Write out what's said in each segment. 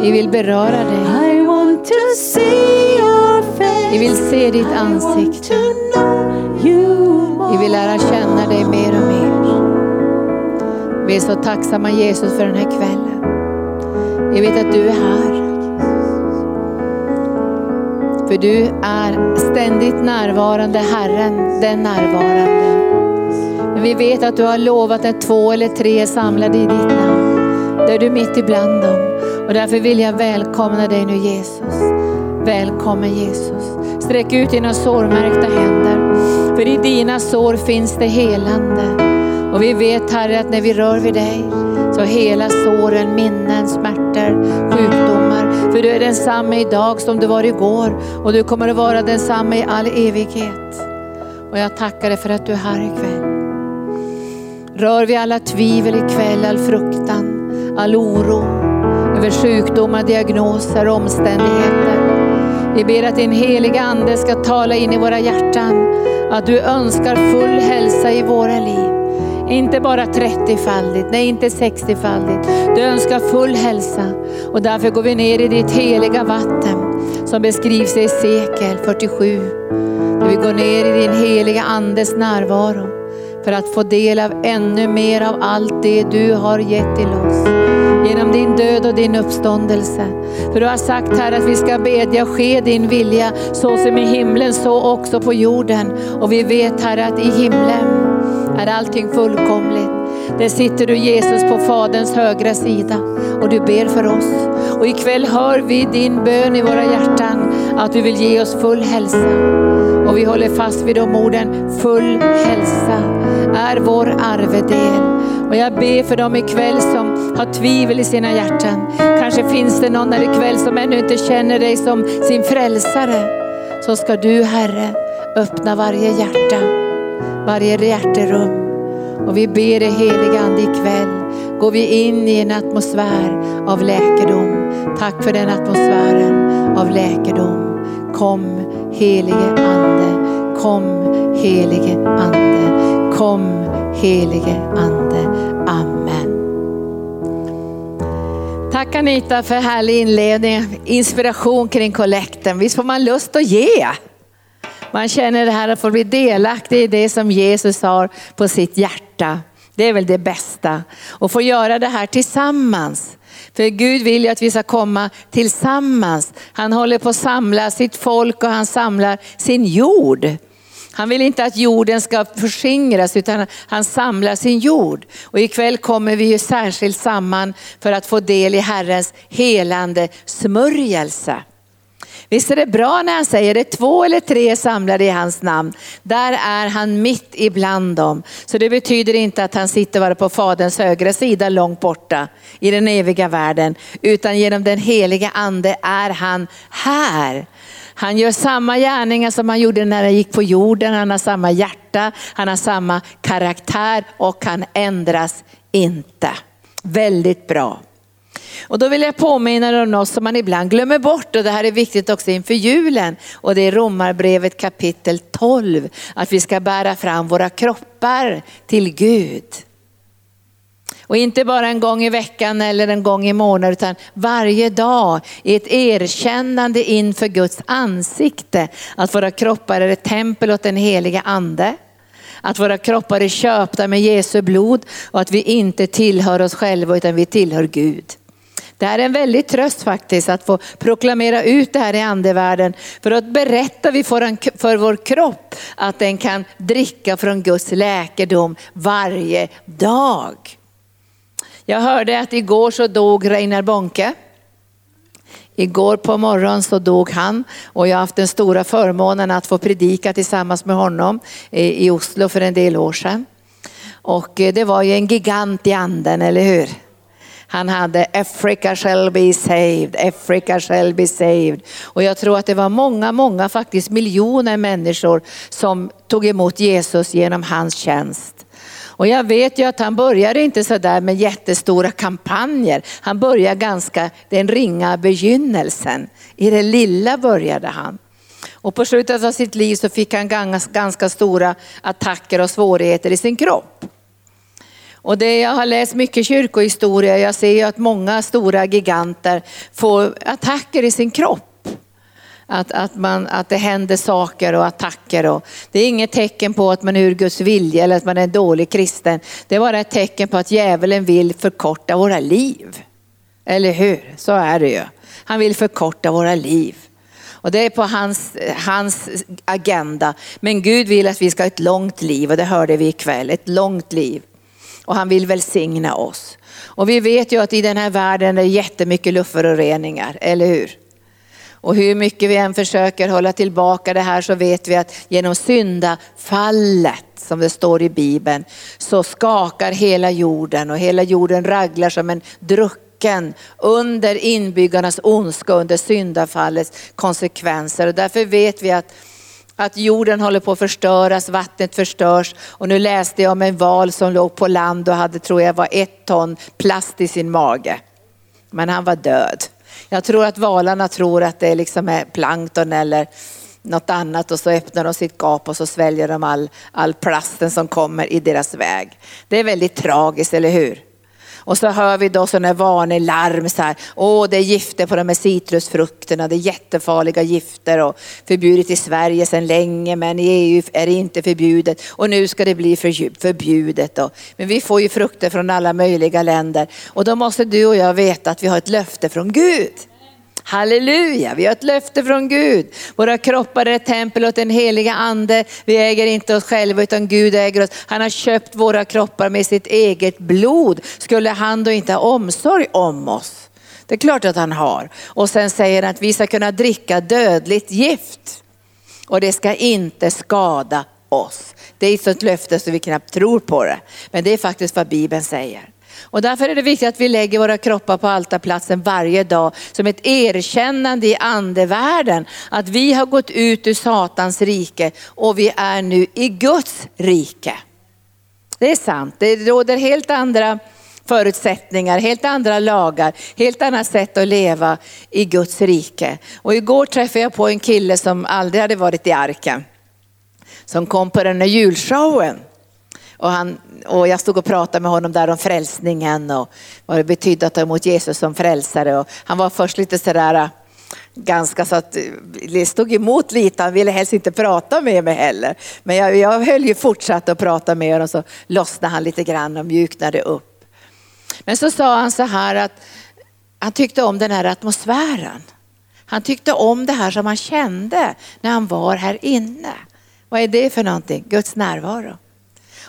Vi vill beröra dig. I want to see your face. Vi vill se ditt ansikte. Vi vill lära känna dig mer och mer. Vi är så tacksamma Jesus för den här kvällen. Vi vet att du är här. För du är ständigt närvarande, Herren, den närvarande. Men vi vet att du har lovat att två eller tre är samlade i ditt namn. Där du är mitt ibland dem. Och därför vill jag välkomna dig nu Jesus. Välkommen Jesus. Sträck ut dina sårmärkta händer. För i dina sår finns det helande. Och vi vet Herre att när vi rör vid dig så hela såren, minnen, smärtor, sjukdomar. För du är densamma idag som du var igår och du kommer att vara densamma i all evighet. Och jag tackar dig för att du är här ikväll. Rör vi alla tvivel ikväll, all fruktan, all oro över sjukdomar, diagnoser, och omständigheter. Vi ber att din heliga Ande ska tala in i våra hjärtan att du önskar full hälsa i våra liv. Inte bara 30-faldigt, nej inte 60-faldigt. Du önskar full hälsa och därför går vi ner i ditt heliga vatten som beskrivs i Sekel 47. Där vi går ner i din heliga Andes närvaro för att få del av ännu mer av allt det du har gett till oss. Genom din död och din uppståndelse. För du har sagt här att vi ska bedja ske din vilja så som i himlen så också på jorden. Och vi vet här att i himlen är allting fullkomligt. Där sitter du Jesus på Faderns högra sida och du ber för oss. Och ikväll hör vi din bön i våra hjärtan att du vill ge oss full hälsa. Och vi håller fast vid de orden, full hälsa är vår arvedel. Och jag ber för dem ikväll som har tvivel i sina hjärtan. Kanske finns det någon här ikväll som ännu inte känner dig som sin frälsare. Så ska du Herre öppna varje hjärta, varje hjärterum. Och vi ber dig heliga Ande ikväll går vi in i en atmosfär av läkedom. Tack för den atmosfären av läkedom. Kom helige Ande, kom helige Ande, kom helige Ande. Tack Anita för härlig inledning, inspiration kring kollekten. Visst får man lust att ge? Man känner det här att få bli delaktig i det som Jesus har på sitt hjärta. Det är väl det bästa. Och få göra det här tillsammans. För Gud vill ju att vi ska komma tillsammans. Han håller på att samla sitt folk och han samlar sin jord. Han vill inte att jorden ska förskingras utan han samlar sin jord. Och ikväll kommer vi ju särskilt samman för att få del i Herrens helande smörjelse. Visst är det bra när han säger det två eller tre samlade i hans namn. Där är han mitt ibland dem. Så det betyder inte att han sitter bara på faderns högra sida långt borta i den eviga världen. Utan genom den heliga ande är han här. Han gör samma gärningar som han gjorde när han gick på jorden. Han har samma hjärta, han har samma karaktär och han ändras inte. Väldigt bra. Och då vill jag påminna om något som man ibland glömmer bort och det här är viktigt också inför julen. Och det är Romarbrevet kapitel 12. Att vi ska bära fram våra kroppar till Gud. Och inte bara en gång i veckan eller en gång i månaden utan varje dag i ett erkännande inför Guds ansikte. Att våra kroppar är ett tempel åt den heliga ande. Att våra kroppar är köpta med Jesu blod och att vi inte tillhör oss själva utan vi tillhör Gud. Det här är en väldig tröst faktiskt att få proklamera ut det här i andevärlden. För att berätta vi för, för vår kropp att den kan dricka från Guds läkedom varje dag. Jag hörde att igår så dog Reinar Bonke. Igår på morgonen så dog han och jag har haft den stora förmånen att få predika tillsammans med honom eh, i Oslo för en del år sedan. Och eh, det var ju en gigant i anden, eller hur? Han hade Africa shall be saved, Africa shall be saved. Och jag tror att det var många, många, faktiskt miljoner människor som tog emot Jesus genom hans tjänst. Och jag vet ju att han började inte så där med jättestora kampanjer. Han började ganska, den ringa begynnelsen. I det lilla började han. Och på slutet av sitt liv så fick han ganska, ganska stora attacker och svårigheter i sin kropp. Och det, jag har läst mycket kyrkohistoria, jag ser ju att många stora giganter får attacker i sin kropp. Att, att, man, att det händer saker och attacker. Och det är inget tecken på att man är ur Guds vilja eller att man är en dålig kristen. Det är bara ett tecken på att djävulen vill förkorta våra liv. Eller hur? Så är det ju. Han vill förkorta våra liv. Och det är på hans, hans agenda. Men Gud vill att vi ska ha ett långt liv och det hörde vi ikväll. Ett långt liv. Och han vill välsigna oss. Och vi vet ju att i den här världen är det jättemycket luftföroreningar, eller hur? Och hur mycket vi än försöker hålla tillbaka det här så vet vi att genom syndafallet, som det står i Bibeln, så skakar hela jorden och hela jorden raglar som en drucken under inbyggarnas ondska, under syndafallets konsekvenser. Och därför vet vi att att jorden håller på att förstöras, vattnet förstörs. Och nu läste jag om en val som låg på land och hade, tror jag, var ett ton plast i sin mage. Men han var död. Jag tror att valarna tror att det liksom är plankton eller något annat och så öppnar de sitt gap och så sväljer de all, all plasten som kommer i deras väg. Det är väldigt tragiskt, eller hur? Och så hör vi då sådana varnelarm så här. Åh, det är gifter på de här citrusfrukterna. Det är jättefarliga gifter och förbjudet i Sverige sedan länge, men i EU är det inte förbjudet och nu ska det bli förbjudet. Då. Men vi får ju frukter från alla möjliga länder och då måste du och jag veta att vi har ett löfte från Gud. Halleluja, vi har ett löfte från Gud. Våra kroppar är ett tempel åt den heliga ande. Vi äger inte oss själva utan Gud äger oss. Han har köpt våra kroppar med sitt eget blod. Skulle han då inte ha omsorg om oss? Det är klart att han har. Och sen säger han att vi ska kunna dricka dödligt gift. Och det ska inte skada oss. Det är ett sånt löfte så vi knappt tror på det. Men det är faktiskt vad Bibeln säger. Och därför är det viktigt att vi lägger våra kroppar på altarplatsen varje dag som ett erkännande i andevärlden att vi har gått ut ur Satans rike och vi är nu i Guds rike. Det är sant, det råder helt andra förutsättningar, helt andra lagar, helt annat sätt att leva i Guds rike. Och igår träffade jag på en kille som aldrig hade varit i arken. Som kom på den här julshowen. Och, han, och jag stod och pratade med honom där om frälsningen och vad det betydde att ta emot Jesus som frälsare. Och han var först lite sådär äh, ganska så att eh, det stod emot lite, han ville helst inte prata med mig heller. Men jag, jag höll ju fortsatt att prata med honom så lossnade han lite grann och mjuknade upp. Men så sa han så här att han tyckte om den här atmosfären. Han tyckte om det här som han kände när han var här inne. Vad är det för någonting? Guds närvaro.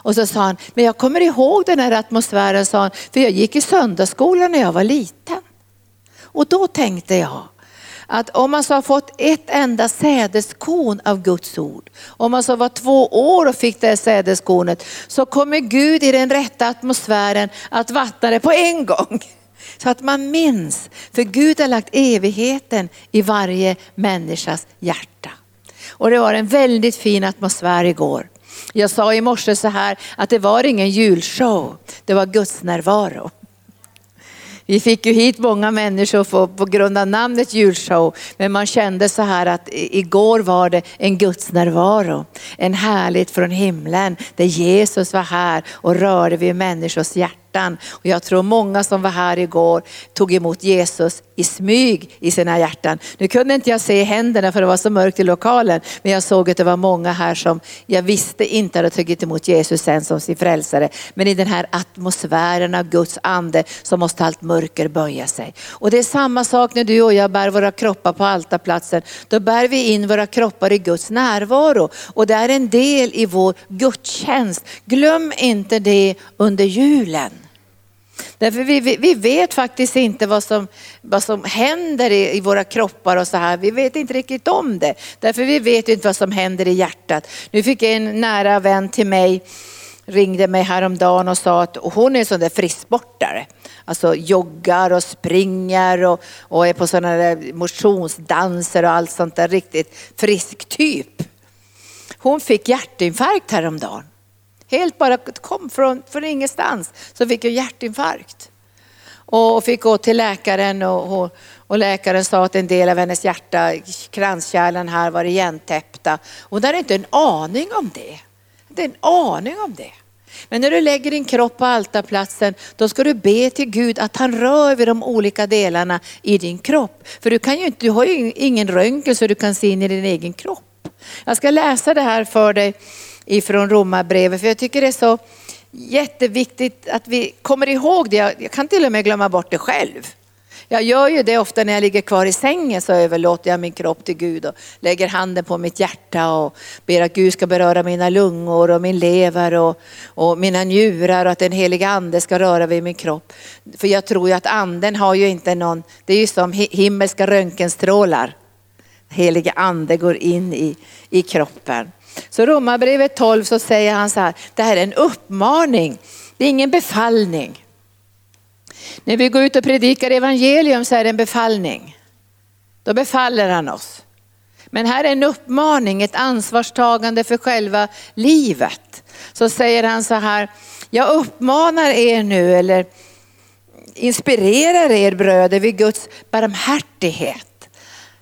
Och så sa han, men jag kommer ihåg den här atmosfären, sa han, för jag gick i söndagsskolan när jag var liten. Och då tänkte jag, att om man så har fått ett enda sädeskorn av Guds ord, om man så var två år och fick det sädeskornet, så kommer Gud i den rätta atmosfären att vattna det på en gång. Så att man minns, för Gud har lagt evigheten i varje människas hjärta. Och det var en väldigt fin atmosfär igår. Jag sa i morse så här att det var ingen julshow, det var Guds närvaro. Vi fick ju hit många människor på, på grund av namnet julshow, men man kände så här att igår var det en Guds närvaro. En härligt från himlen där Jesus var här och rörde vid människors hjärta hjärtan. Och jag tror många som var här igår tog emot Jesus i smyg i sina hjärtan. Nu kunde inte jag se händerna för det var så mörkt i lokalen, men jag såg att det var många här som jag visste inte hade tagit emot Jesus än som sin frälsare. Men i den här atmosfären av Guds ande så måste allt mörker böja sig. Och det är samma sak när du och jag bär våra kroppar på altarplatsen. Då bär vi in våra kroppar i Guds närvaro och det är en del i vår gudstjänst. Glöm inte det under julen. Därför vi, vi, vi, vet faktiskt inte vad som, vad som händer i, i, våra kroppar och så här. Vi vet inte riktigt om det. Därför vi vet inte vad som händer i hjärtat. Nu fick en nära vän till mig ringde mig häromdagen och sa att hon är en sån där frisksportare. Alltså joggar och springer och, och är på sådana där motionsdanser och allt sånt där riktigt frisk typ. Hon fick hjärtinfarkt häromdagen. Helt bara kom från, från ingenstans så fick jag hjärtinfarkt. Och fick gå till läkaren och, och, och, läkaren sa att en del av hennes hjärta, kranskärlen här var igentäppta. Och hon hade inte en aning om det. Inte en aning om det. Men när du lägger din kropp på altarplatsen, då ska du be till Gud att han rör vid de olika delarna i din kropp. För du, kan ju inte, du har ju ingen röntgen så du kan se in i din egen kropp. Jag ska läsa det här för dig ifrån Romarbrevet, för jag tycker det är så jätteviktigt att vi kommer ihåg det. Jag kan till och med glömma bort det själv. Jag gör ju det ofta när jag ligger kvar i sängen så överlåter jag min kropp till Gud och lägger handen på mitt hjärta och ber att Gud ska beröra mina lungor och min lever och, och mina njurar och att den heliga ande ska röra vid min kropp. För jag tror ju att anden har ju inte någon, det är ju som himmelska röntgenstrålar. Helige ande går in i, i kroppen. Så Romarbrevet 12 så säger han så här, det här är en uppmaning, det är ingen befallning. När vi går ut och predikar evangelium så är det en befallning. Då befaller han oss. Men här är en uppmaning, ett ansvarstagande för själva livet. Så säger han så här, jag uppmanar er nu eller inspirerar er bröder vid Guds barmhärtighet.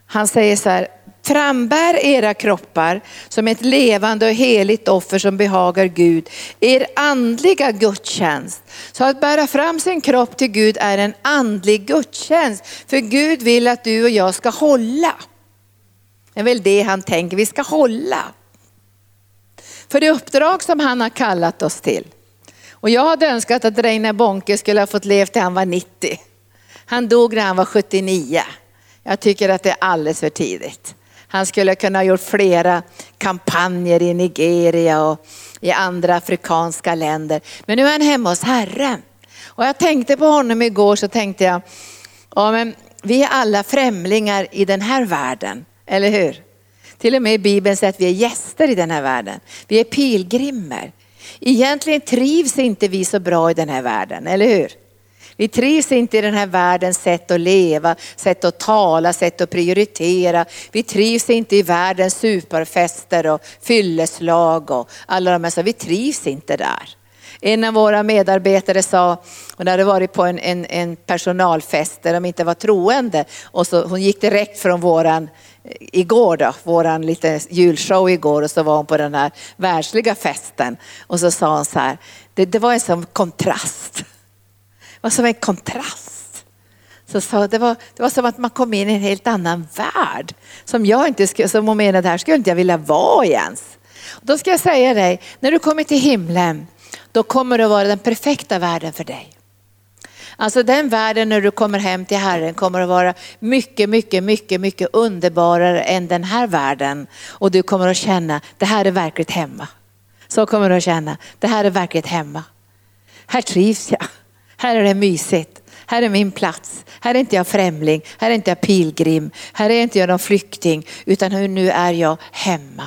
Han säger så här, Frambär era kroppar som ett levande och heligt offer som behagar Gud, er andliga gudstjänst. Så att bära fram sin kropp till Gud är en andlig gudstjänst. För Gud vill att du och jag ska hålla. Det är väl det han tänker, vi ska hålla. För det uppdrag som han har kallat oss till. Och jag hade önskat att Reine Bonke skulle ha fått leva till han var 90. Han dog när han var 79. Jag tycker att det är alldeles för tidigt. Han skulle kunna ha gjort flera kampanjer i Nigeria och i andra afrikanska länder. Men nu är han hemma hos Herren. Och jag tänkte på honom igår så tänkte jag, ja men vi är alla främlingar i den här världen, eller hur? Till och med i Bibeln säger att vi är gäster i den här världen. Vi är pilgrimer. Egentligen trivs inte vi så bra i den här världen, eller hur? Vi trivs inte i den här världens sätt att leva, sätt att tala, sätt att prioritera. Vi trivs inte i världens superfester och fylleslag och alla de här så Vi trivs inte där. En av våra medarbetare sa, hon hade varit på en, en, en personalfest där de inte var troende och så, hon gick direkt från våran eh, igår då, våran lite julshow igår och så var hon på den här världsliga festen och så sa hon så här, det, det var en sån kontrast var som en kontrast. Så, så det, var, det var som att man kom in i en helt annan värld. Som jag inte skulle, som hon menade, här skulle inte jag vilja vara ens. Då ska jag säga dig, när du kommer till himlen, då kommer det att vara den perfekta världen för dig. Alltså den världen när du kommer hem till Herren kommer att vara mycket, mycket, mycket, mycket underbarare än den här världen. Och du kommer att känna, det här är verkligt hemma. Så kommer du att känna, det här är verkligt hemma. Här trivs jag. Här är det mysigt. Här är min plats. Här är inte jag främling. Här är inte jag pilgrim. Här är inte jag någon flykting. Utan nu är jag hemma.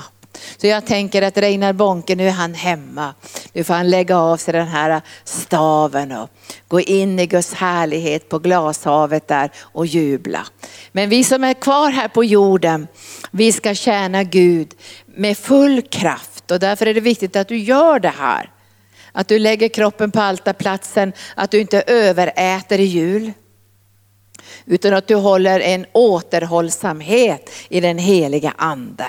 Så jag tänker att Reinar Bonke, nu är han hemma. Nu får han lägga av sig den här staven och gå in i Guds härlighet på glashavet där och jubla. Men vi som är kvar här på jorden, vi ska tjäna Gud med full kraft och därför är det viktigt att du gör det här. Att du lägger kroppen på altarplatsen, att du inte överäter i jul. Utan att du håller en återhållsamhet i den heliga ande.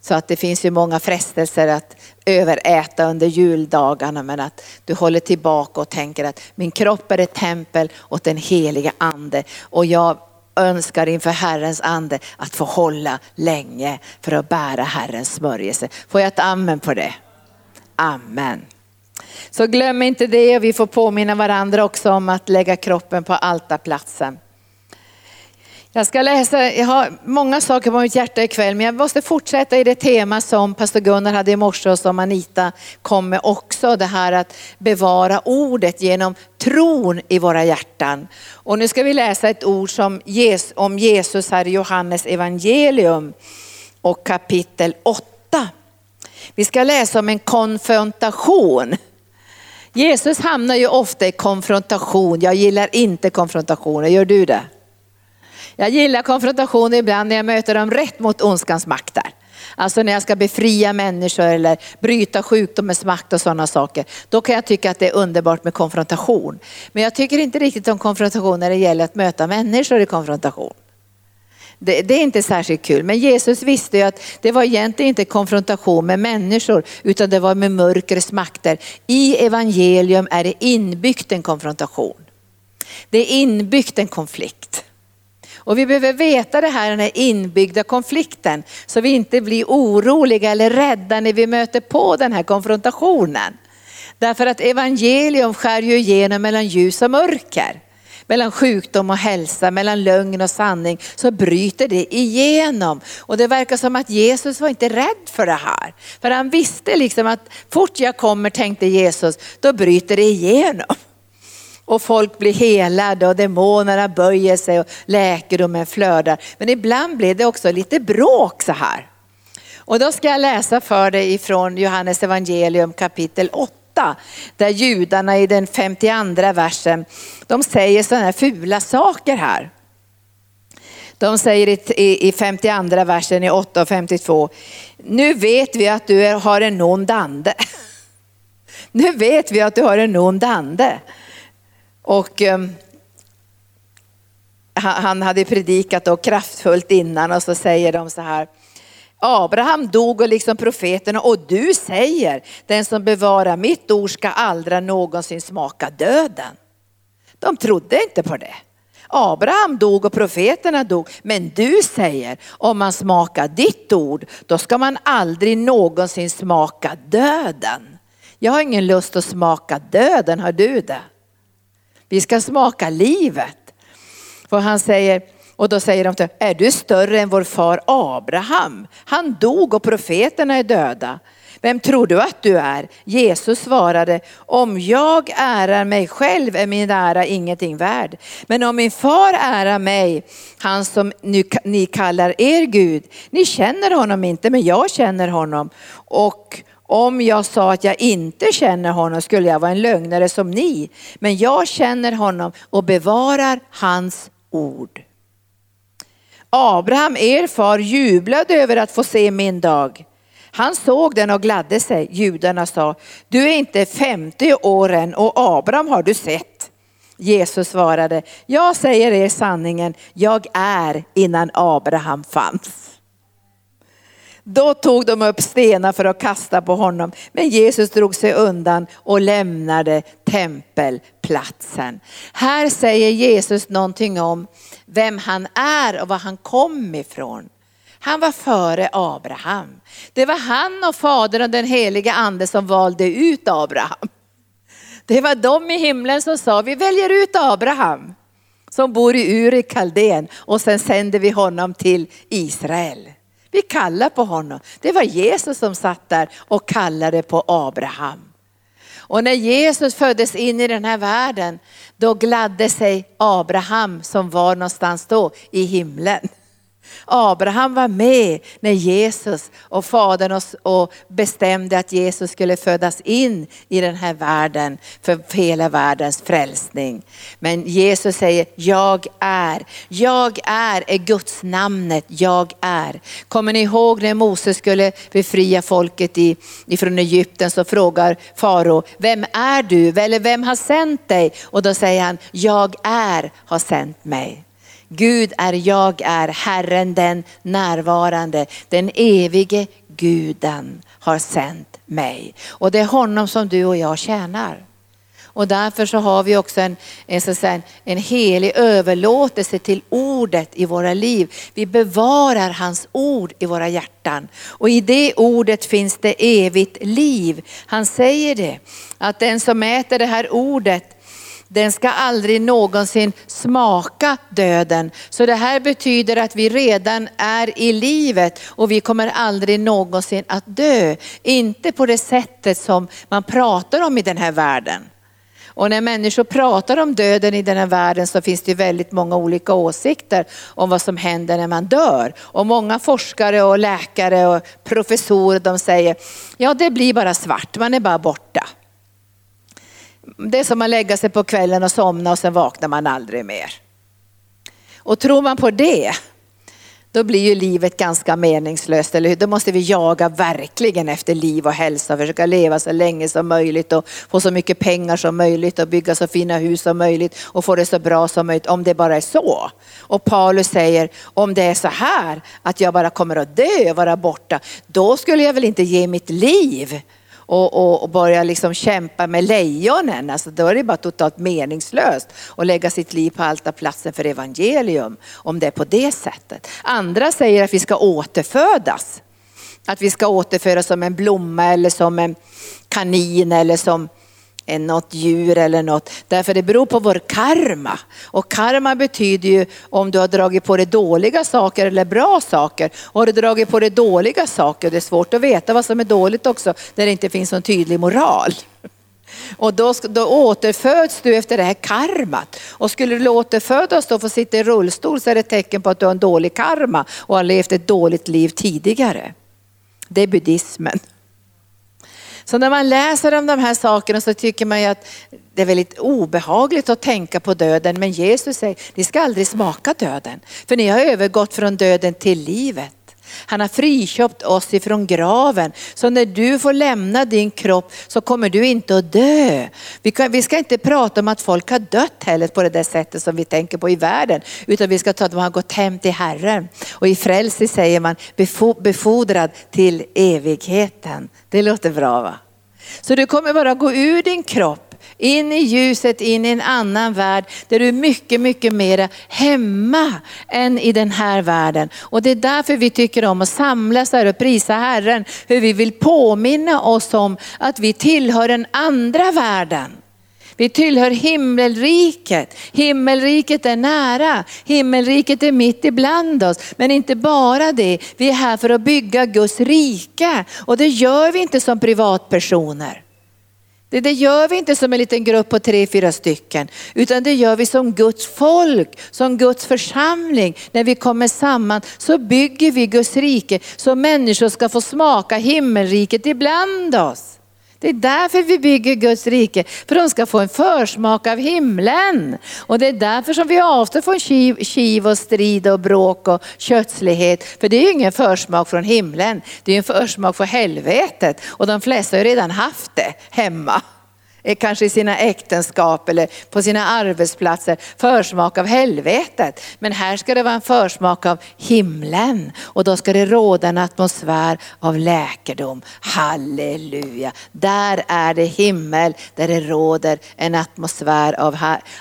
Så att det finns ju många frestelser att överäta under juldagarna men att du håller tillbaka och tänker att min kropp är ett tempel åt den heliga ande och jag önskar inför Herrens ande att få hålla länge för att bära Herrens smörjelse. Får jag ett amen på det? Amen. Så glöm inte det och vi får påminna varandra också om att lägga kroppen på altarplatsen. Jag ska läsa, jag har många saker på mitt hjärta ikväll men jag måste fortsätta i det tema som pastor Gunnar hade i morse och som Anita kom med också. Det här att bevara ordet genom tron i våra hjärtan. Och nu ska vi läsa ett ord som om Jesus här i Johannes evangelium och kapitel 8. Vi ska läsa om en konfrontation. Jesus hamnar ju ofta i konfrontation. Jag gillar inte konfrontationer, gör du det? Jag gillar konfrontationer ibland när jag möter dem rätt mot ondskans makter. Alltså när jag ska befria människor eller bryta sjukdomens makt och sådana saker. Då kan jag tycka att det är underbart med konfrontation. Men jag tycker inte riktigt om konfrontation när det gäller att möta människor i konfrontation. Det, det, är inte särskilt kul. Men Jesus visste ju att det var egentligen inte konfrontation med människor utan det var med mörkrets makter. I evangelium är det inbyggt en konfrontation. Det är inbyggt en konflikt. Och vi behöver veta det här, den här inbyggda konflikten, så vi inte blir oroliga eller rädda när vi möter på den här konfrontationen. Därför att evangelium skär ju igenom mellan ljus och mörker. Mellan sjukdom och hälsa, mellan lögn och sanning, så bryter det igenom. Och det verkar som att Jesus var inte rädd för det här. För han visste liksom att fort jag kommer, tänkte Jesus, då bryter det igenom. Och folk blir helade och demonerna böjer sig och läkedomen flödar. Men ibland blir det också lite bråk så här. Och då ska jag läsa för dig ifrån Johannes evangelium kapitel 8. Där judarna i den 52 versen, de säger sådana här fula saker här. De säger i 52 versen i 8 och 52, nu vet vi att du har en ond ande. Nu vet vi att du har en ond ande. Och um, han hade predikat då kraftfullt innan och så säger de så här. Abraham dog och liksom profeterna och du säger den som bevarar mitt ord ska aldrig någonsin smaka döden. De trodde inte på det. Abraham dog och profeterna dog. Men du säger om man smakar ditt ord då ska man aldrig någonsin smaka döden. Jag har ingen lust att smaka döden, har du det? Vi ska smaka livet. För han säger, och då säger de till är du större än vår far Abraham? Han dog och profeterna är döda. Vem tror du att du är? Jesus svarade, om jag ärar mig själv är min ära ingenting värd. Men om min far ärar mig, han som ni kallar er Gud, ni känner honom inte men jag känner honom. Och om jag sa att jag inte känner honom skulle jag vara en lögnare som ni. Men jag känner honom och bevarar hans ord. Abraham, er far, jublade över att få se min dag. Han såg den och gladde sig. Judarna sa, du är inte 50 år än och Abraham har du sett. Jesus svarade, jag säger er sanningen, jag är innan Abraham fanns. Då tog de upp stenar för att kasta på honom. Men Jesus drog sig undan och lämnade tempelplatsen. Här säger Jesus någonting om vem han är och var han kom ifrån. Han var före Abraham. Det var han och Fadern och den heliga ande som valde ut Abraham. Det var de i himlen som sa, vi väljer ut Abraham som bor i Ur i Kaldén och sen sänder vi honom till Israel. Vi kallar på honom. Det var Jesus som satt där och kallade på Abraham. Och när Jesus föddes in i den här världen, då gladde sig Abraham som var någonstans då i himlen. Abraham var med när Jesus och Fadern och bestämde att Jesus skulle födas in i den här världen för hela världens frälsning. Men Jesus säger, jag är. Jag är är Guds namnet, jag är. Kommer ni ihåg när Moses skulle befria folket ifrån Egypten så frågar farao, vem är du? Eller vem har sänt dig? Och då säger han, jag är har sänt mig. Gud är jag är, Herren den närvarande, den evige guden har sänt mig. Och det är honom som du och jag tjänar. Och därför så har vi också en, en, så säga, en helig överlåtelse till ordet i våra liv. Vi bevarar hans ord i våra hjärtan. Och i det ordet finns det evigt liv. Han säger det, att den som äter det här ordet den ska aldrig någonsin smaka döden. Så det här betyder att vi redan är i livet och vi kommer aldrig någonsin att dö. Inte på det sättet som man pratar om i den här världen. Och när människor pratar om döden i den här världen så finns det väldigt många olika åsikter om vad som händer när man dör. Och många forskare och läkare och professorer de säger, ja det blir bara svart, man är bara borta. Det är som att lägga sig på kvällen och somna och sen vaknar man aldrig mer. Och tror man på det, då blir ju livet ganska meningslöst, eller hur? Då måste vi jaga verkligen efter liv och hälsa, försöka leva så länge som möjligt och få så mycket pengar som möjligt och bygga så fina hus som möjligt och få det så bra som möjligt, om det bara är så. Och Paulus säger, om det är så här att jag bara kommer att dö och vara borta, då skulle jag väl inte ge mitt liv och, och, och börja liksom kämpa med lejonen. Alltså då är det bara totalt meningslöst att lägga sitt liv på altarplatsen för evangelium om det är på det sättet. Andra säger att vi ska återfödas. Att vi ska återfödas som en blomma eller som en kanin eller som än något djur eller något. Därför det beror på vår karma. Och karma betyder ju om du har dragit på dig dåliga saker eller bra saker. Och har du dragit på dig dåliga saker, det är svårt att veta vad som är dåligt också, när det inte finns någon tydlig moral. Och då, då återföds du efter det här karmat. Och skulle du återfödas då och få sitta i rullstol så är det ett tecken på att du har en dålig karma och har levt ett dåligt liv tidigare. Det är buddhismen. Så när man läser om de här sakerna så tycker man ju att det är väldigt obehagligt att tänka på döden. Men Jesus säger, ni ska aldrig smaka döden. För ni har övergått från döden till livet. Han har friköpt oss ifrån graven. Så när du får lämna din kropp så kommer du inte att dö. Vi, kan, vi ska inte prata om att folk har dött heller på det där sättet som vi tänker på i världen. Utan vi ska ta att de har gått hem till Herren. Och i frälse säger man befordrad till evigheten. Det låter bra va? Så du kommer bara gå ur din kropp in i ljuset, in i en annan värld där du är mycket, mycket mer hemma än i den här världen. Och det är därför vi tycker om att samlas här och prisa Herren, hur vi vill påminna oss om att vi tillhör den andra världen. Vi tillhör himmelriket. Himmelriket är nära. Himmelriket är mitt ibland oss. Men inte bara det, vi är här för att bygga Guds rike. Och det gör vi inte som privatpersoner. Det, det gör vi inte som en liten grupp på tre, fyra stycken, utan det gör vi som Guds folk, som Guds församling. När vi kommer samman så bygger vi Guds rike så människor ska få smaka himmelriket ibland oss. Det är därför vi bygger Guds rike, för de ska få en försmak av himlen. Och det är därför som vi avstår från kiv, kiv och strid och bråk och kötslighet. För det är ju ingen försmak från himlen, det är en försmak från helvetet. Och de flesta har ju redan haft det hemma. Kanske i sina äktenskap eller på sina arbetsplatser, försmak av helvetet. Men här ska det vara en försmak av himlen och då ska det råda en atmosfär av läkedom. Halleluja! Där är det himmel, där det råder en atmosfär av,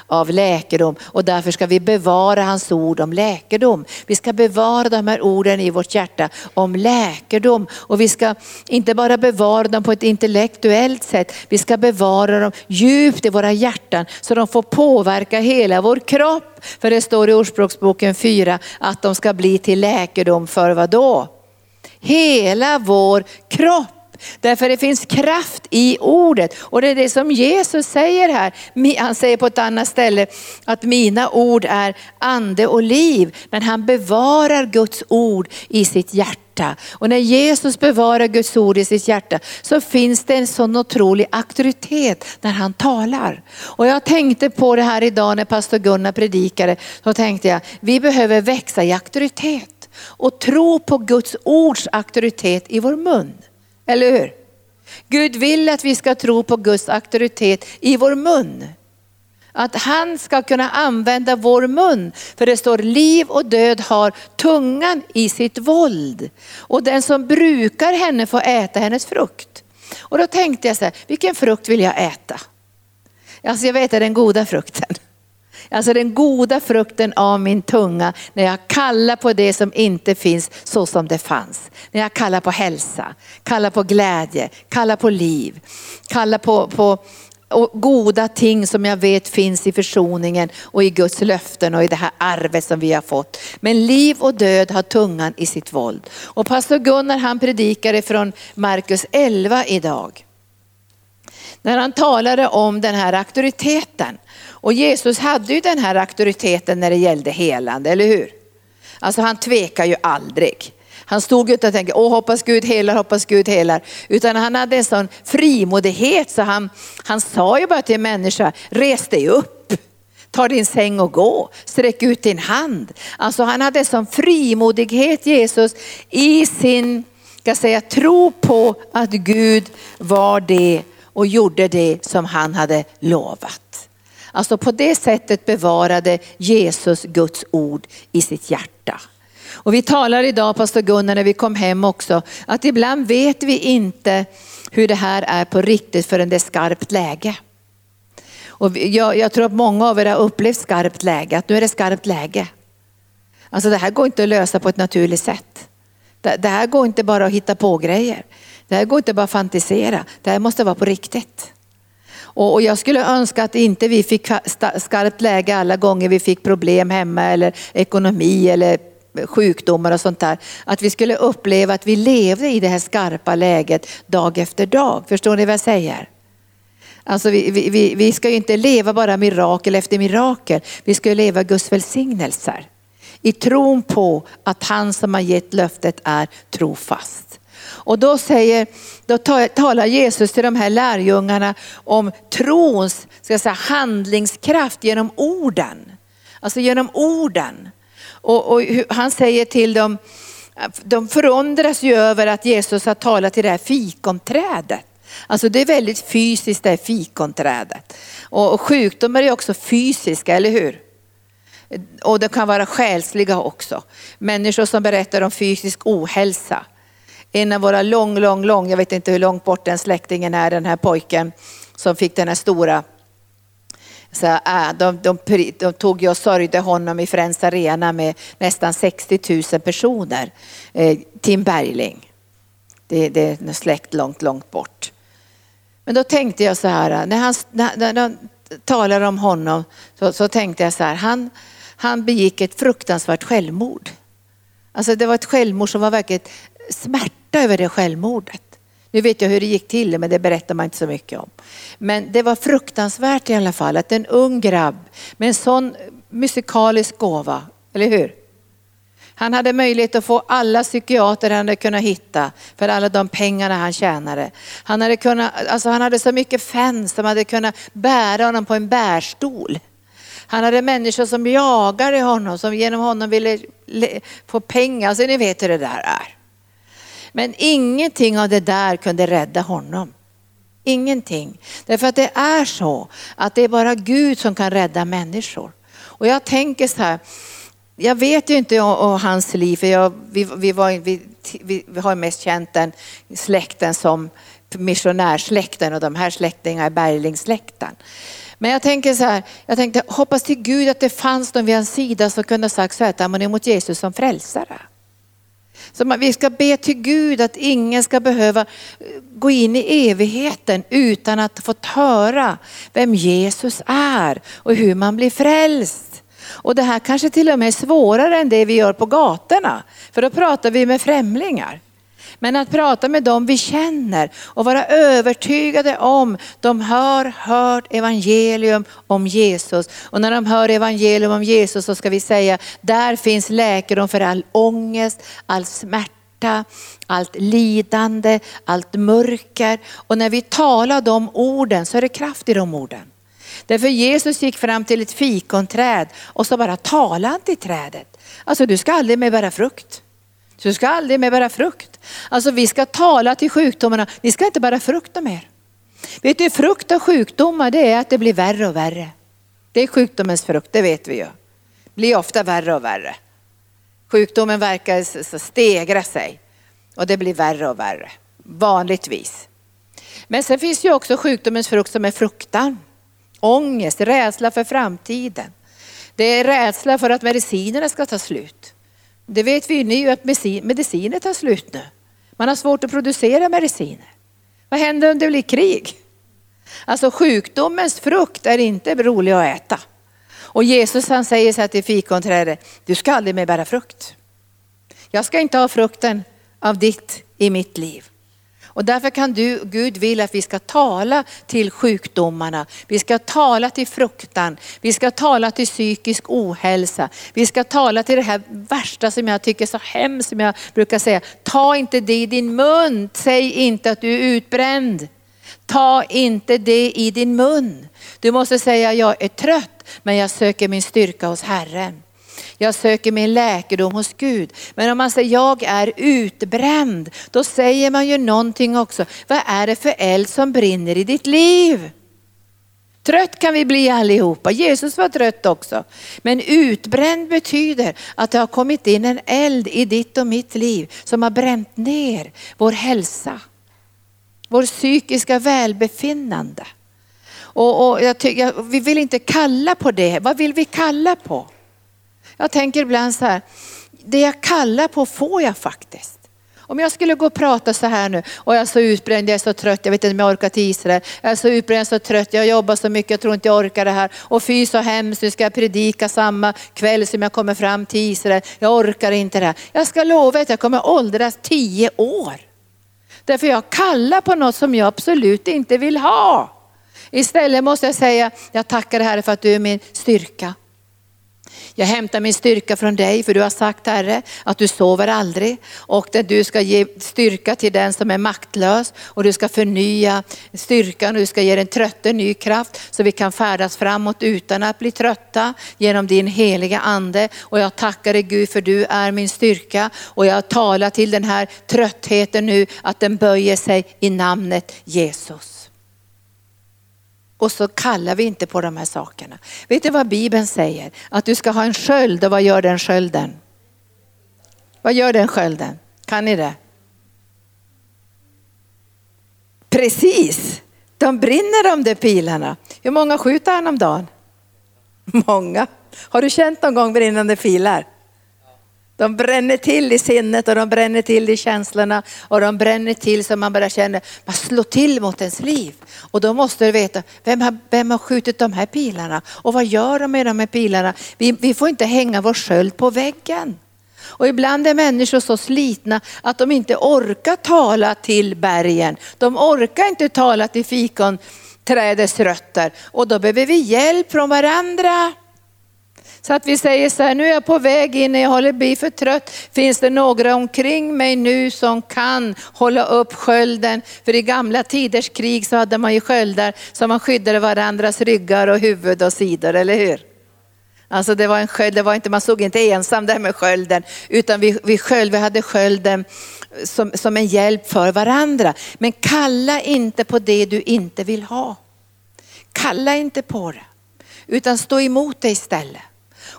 av läkedom och därför ska vi bevara hans ord om läkedom. Vi ska bevara de här orden i vårt hjärta om läkedom och vi ska inte bara bevara dem på ett intellektuellt sätt, vi ska bevara bevara dem djupt i våra hjärtan så de får påverka hela vår kropp. För det står i Ordspråksboken 4 att de ska bli till läkedom för vad då? Hela vår kropp. Därför det finns kraft i ordet. Och det är det som Jesus säger här. Han säger på ett annat ställe att mina ord är ande och liv. Men han bevarar Guds ord i sitt hjärta. Och när Jesus bevarar Guds ord i sitt hjärta så finns det en sån otrolig auktoritet när han talar. Och jag tänkte på det här idag när pastor Gunnar predikade. Så tänkte jag, vi behöver växa i auktoritet och tro på Guds ords auktoritet i vår mun. Eller hur? Gud vill att vi ska tro på Guds auktoritet i vår mun. Att han ska kunna använda vår mun. För det står liv och död har tungan i sitt våld. Och den som brukar henne får äta hennes frukt. Och då tänkte jag så här, vilken frukt vill jag äta? Alltså jag vet att den goda frukten. Alltså den goda frukten av min tunga när jag kallar på det som inte finns så som det fanns. När jag kallar på hälsa, kallar på glädje, kallar på liv, kallar på, på och goda ting som jag vet finns i försoningen och i Guds löften och i det här arvet som vi har fått. Men liv och död har tungan i sitt våld. Och pastor Gunnar han predikade från Markus 11 idag. När han talade om den här auktoriteten. Och Jesus hade ju den här auktoriteten när det gällde helande, eller hur? Alltså han tvekar ju aldrig. Han stod inte och tänkte, åh hoppas Gud helar, hoppas Gud helar. Utan han hade en sån frimodighet så han, han sa ju bara till en människa, res dig upp. Ta din säng och gå, sträck ut din hand. Alltså han hade en sån frimodighet Jesus i sin ska säga, tro på att Gud var det och gjorde det som han hade lovat. Alltså på det sättet bevarade Jesus Guds ord i sitt hjärta. Och vi talar idag, pastor Gunnar, när vi kom hem också, att ibland vet vi inte hur det här är på riktigt förrän det är skarpt läge. Och jag, jag tror att många av er har upplevt skarpt läge, att nu är det skarpt läge. Alltså det här går inte att lösa på ett naturligt sätt. Det, det här går inte bara att hitta på grejer. Det här går inte bara att fantisera. Det här måste vara på riktigt. Och, och jag skulle önska att inte vi fick skarpt läge alla gånger vi fick problem hemma eller ekonomi eller eh, sjukdomar och sånt där. Att vi skulle uppleva att vi levde i det här skarpa läget dag efter dag. Förstår ni vad jag säger? Alltså vi, vi, vi ska ju inte leva bara mirakel efter mirakel. Vi ska leva Guds välsignelser. I tron på att han som har gett löftet är trofast. Och då, säger, då talar Jesus till de här lärjungarna om trons ska säga, handlingskraft genom orden. Alltså genom orden. Och, och han säger till dem, de förundras ju över att Jesus har talat till det här fikonträdet. Alltså det är väldigt fysiskt det här fikonträdet. Och, och sjukdomar är också fysiska, eller hur? Och det kan vara själsliga också. Människor som berättar om fysisk ohälsa. En av våra lång, lång, lång, jag vet inte hur långt bort den släktingen är, den här pojken som fick den här stora så, äh, de, de, de, tog ju och sörjde honom i Friends Arena med nästan 60 000 personer. Eh, Tim Bergling. Det, det är en släkt långt, långt bort. Men då tänkte jag så här, äh, när han, när, när de talar om honom så, så tänkte jag så här, han, han begick ett fruktansvärt självmord. Alltså det var ett självmord som var verkligen smärta över det självmordet. Nu vet jag hur det gick till men det berättar man inte så mycket om. Men det var fruktansvärt i alla fall att en ung grabb med en sån musikalisk gåva, eller hur? Han hade möjlighet att få alla psykiater han hade kunnat hitta för alla de pengarna han tjänade. Han hade, kunnat, alltså han hade så mycket fans som hade kunnat bära honom på en bärstol. Han hade människor som jagade honom, som genom honom ville få pengar. Alltså ni vet hur det där är. Men ingenting av det där kunde rädda honom. Ingenting. Därför att det är så att det är bara Gud som kan rädda människor. Och jag tänker så här, jag vet ju inte om hans liv, för jag, vi, vi, var, vi, vi, har mest känt den släkten som missionärsläkten och de här släktingarna är Berglingsläkten. Men jag tänker så här, jag tänkte hoppas till Gud att det fanns någon vid hans sida som kunde ha sagt så här, att man är emot Jesus som frälsare. Så vi ska be till Gud att ingen ska behöva eh, gå in i evigheten utan att få höra vem Jesus är och hur man blir frälst. Och det här kanske till och med är svårare än det vi gör på gatorna. För då pratar vi med främlingar. Men att prata med dem vi känner och vara övertygade om de har hört evangelium om Jesus. Och när de hör evangelium om Jesus så ska vi säga, där finns läkedom för all ångest, all smärta, allt lidande, allt mörker. Och när vi talar de orden så är det kraft i de orden. Därför Jesus gick fram till ett fikonträd och så bara talade han till trädet. Alltså du ska aldrig mer bära frukt. Du ska aldrig mer bära frukt. Alltså vi ska tala till sjukdomarna, ni ska inte bära frukt mer. Vet du, frukt av sjukdomar det är att det blir värre och värre. Det är sjukdomens frukt, det vet vi ju. Det blir ofta värre och värre. Sjukdomen verkar stegra sig och det blir värre och värre, vanligtvis. Men sen finns ju också sjukdomens frukt som är fruktan, ångest, rädsla för framtiden. Det är rädsla för att medicinerna ska ta slut. Det vet vi ju nu att mediciner tar slut nu. Man har svårt att producera mediciner. Vad händer om det blir krig? Alltså sjukdomens frukt är inte rolig att äta. Och Jesus han säger så här till fikonträdet, du ska aldrig mer bära frukt. Jag ska inte ha frukten av ditt i mitt liv. Och därför kan du, Gud vill att vi ska tala till sjukdomarna, vi ska tala till fruktan, vi ska tala till psykisk ohälsa, vi ska tala till det här värsta som jag tycker är så hemskt som jag brukar säga. Ta inte det i din mun, säg inte att du är utbränd. Ta inte det i din mun. Du måste säga jag är trött men jag söker min styrka hos Herren. Jag söker min läkedom hos Gud. Men om man säger jag är utbränd, då säger man ju någonting också. Vad är det för eld som brinner i ditt liv? Trött kan vi bli allihopa. Jesus var trött också. Men utbränd betyder att det har kommit in en eld i ditt och mitt liv som har bränt ner vår hälsa. Vår psykiska välbefinnande. Och, och jag tycker, vi vill inte kalla på det. Vad vill vi kalla på? Jag tänker ibland så här, det jag kallar på får jag faktiskt. Om jag skulle gå och prata så här nu och jag är så utbränd, jag är så trött, jag vet inte om jag orkar till Israel. Jag är så utbränd, jag är så trött, jag jobbar så mycket, jag tror inte jag orkar det här. Och fy så hemskt, nu ska jag predika samma kväll som jag kommer fram till Israel. Jag orkar inte det här. Jag ska lova att jag kommer åldras tio år. Därför jag kallar på något som jag absolut inte vill ha. Istället måste jag säga, jag tackar Herre för att du är min styrka. Jag hämtar min styrka från dig för du har sagt Herre att du sover aldrig och att du ska ge styrka till den som är maktlös och du ska förnya styrkan och du ska ge den trötte ny kraft så vi kan färdas framåt utan att bli trötta genom din heliga ande. Och jag tackar dig Gud för du är min styrka och jag talar till den här tröttheten nu att den böjer sig i namnet Jesus. Och så kallar vi inte på de här sakerna. Vet du vad Bibeln säger? Att du ska ha en sköld och vad gör den skölden? Vad gör den skölden? Kan ni det? Precis, de brinner de där pilarna. Hur många skjuter han om dagen? Många. Har du känt någon gång brinnande pilar? De bränner till i sinnet och de bränner till i känslorna och de bränner till så man bara känner, man slår till mot ens liv. Och då måste du veta, vem har, vem har skjutit de här pilarna? Och vad gör de med de här pilarna? Vi, vi får inte hänga vår sköld på väggen. Och ibland är människor så slitna att de inte orkar tala till bergen. De orkar inte tala till fikonträdets rötter och då behöver vi hjälp från varandra. Så att vi säger så här, nu är jag på väg in, jag håller bli för trött. Finns det några omkring mig nu som kan hålla upp skölden? För i gamla tiders krig så hade man ju sköldar som man skyddade varandras ryggar och huvud och sidor, eller hur? Alltså det var en sköld, det var inte, man såg inte ensam där med skölden, utan vi, vi, sköld, vi hade skölden som, som en hjälp för varandra. Men kalla inte på det du inte vill ha. Kalla inte på det, utan stå emot det istället.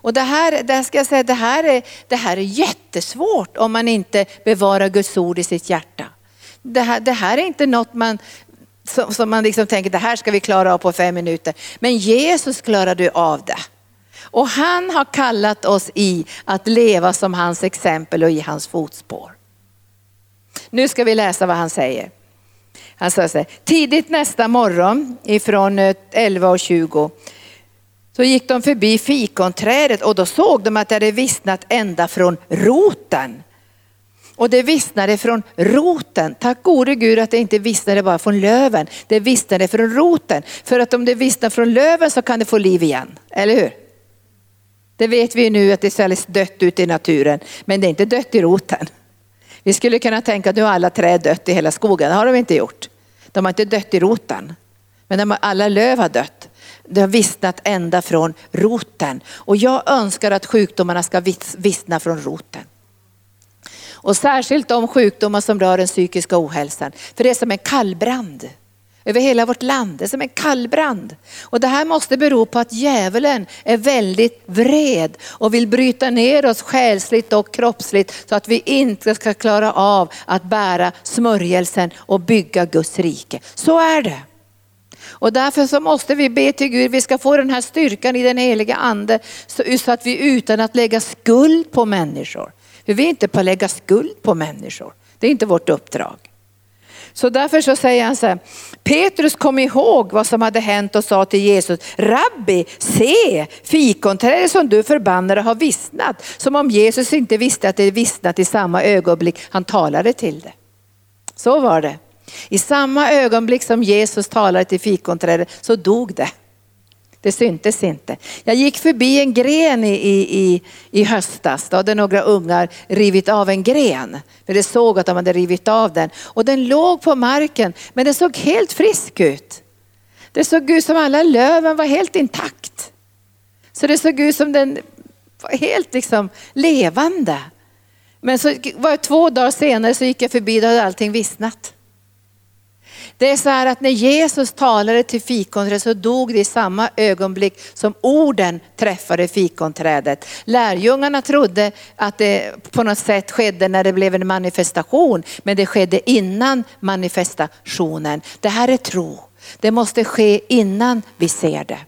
Och det här, det här ska jag säga, det här, är, det här är jättesvårt om man inte bevarar Guds ord i sitt hjärta. Det här, det här är inte något man, som, som man liksom tänker, det här ska vi klara av på fem minuter. Men Jesus klarade av det. Och han har kallat oss i att leva som hans exempel och i hans fotspår. Nu ska vi läsa vad han säger. Han säger tidigt nästa morgon ifrån eh, 11.20 så gick de förbi fikonträdet och då såg de att det hade vissnat ända från roten. Och det vissnade från roten. Tack gode Gud att det inte vissnade bara från löven. Det vissnade från roten. För att om det vissnar från löven så kan det få liv igen. Eller hur? Det vet vi nu att det är alldeles dött ute i naturen. Men det är inte dött i roten. Vi skulle kunna tänka att nu har alla träd dött i hela skogen. Det har de inte gjort. De har inte dött i roten. Men alla löv har dött. Det har vissnat ända från roten. Och jag önskar att sjukdomarna ska vissna från roten. Och särskilt de sjukdomar som rör den psykiska ohälsan. För det är som en kallbrand över hela vårt land. Det är som en kallbrand. Och det här måste bero på att djävulen är väldigt vred och vill bryta ner oss själsligt och kroppsligt så att vi inte ska klara av att bära smörjelsen och bygga Guds rike. Så är det. Och därför så måste vi be till Gud, vi ska få den här styrkan i den heliga ande så, så att vi utan att lägga skuld på människor. För vi är inte på att lägga skuld på människor. Det är inte vårt uppdrag. Så därför så säger han så här, Petrus kom ihåg vad som hade hänt och sa till Jesus, Rabbi, se fikonträdet som du förbannade har vissnat. Som om Jesus inte visste att det vissnat i samma ögonblick han talade till det. Så var det. I samma ögonblick som Jesus talade till fikonträdet så dog det. Det syntes inte. Jag gick förbi en gren i, i, i höstas. Då hade några ungar rivit av en gren. För de såg att de hade rivit av den. Och den låg på marken men den såg helt frisk ut. Det såg ut som alla löven var helt intakt. Så det såg ut som den var helt liksom levande. Men så var det två dagar senare så gick jag förbi, då hade allting vissnat. Det är så här att när Jesus talade till fikonträdet så dog det i samma ögonblick som orden träffade fikonträdet. Lärjungarna trodde att det på något sätt skedde när det blev en manifestation, men det skedde innan manifestationen. Det här är tro. Det måste ske innan vi ser det.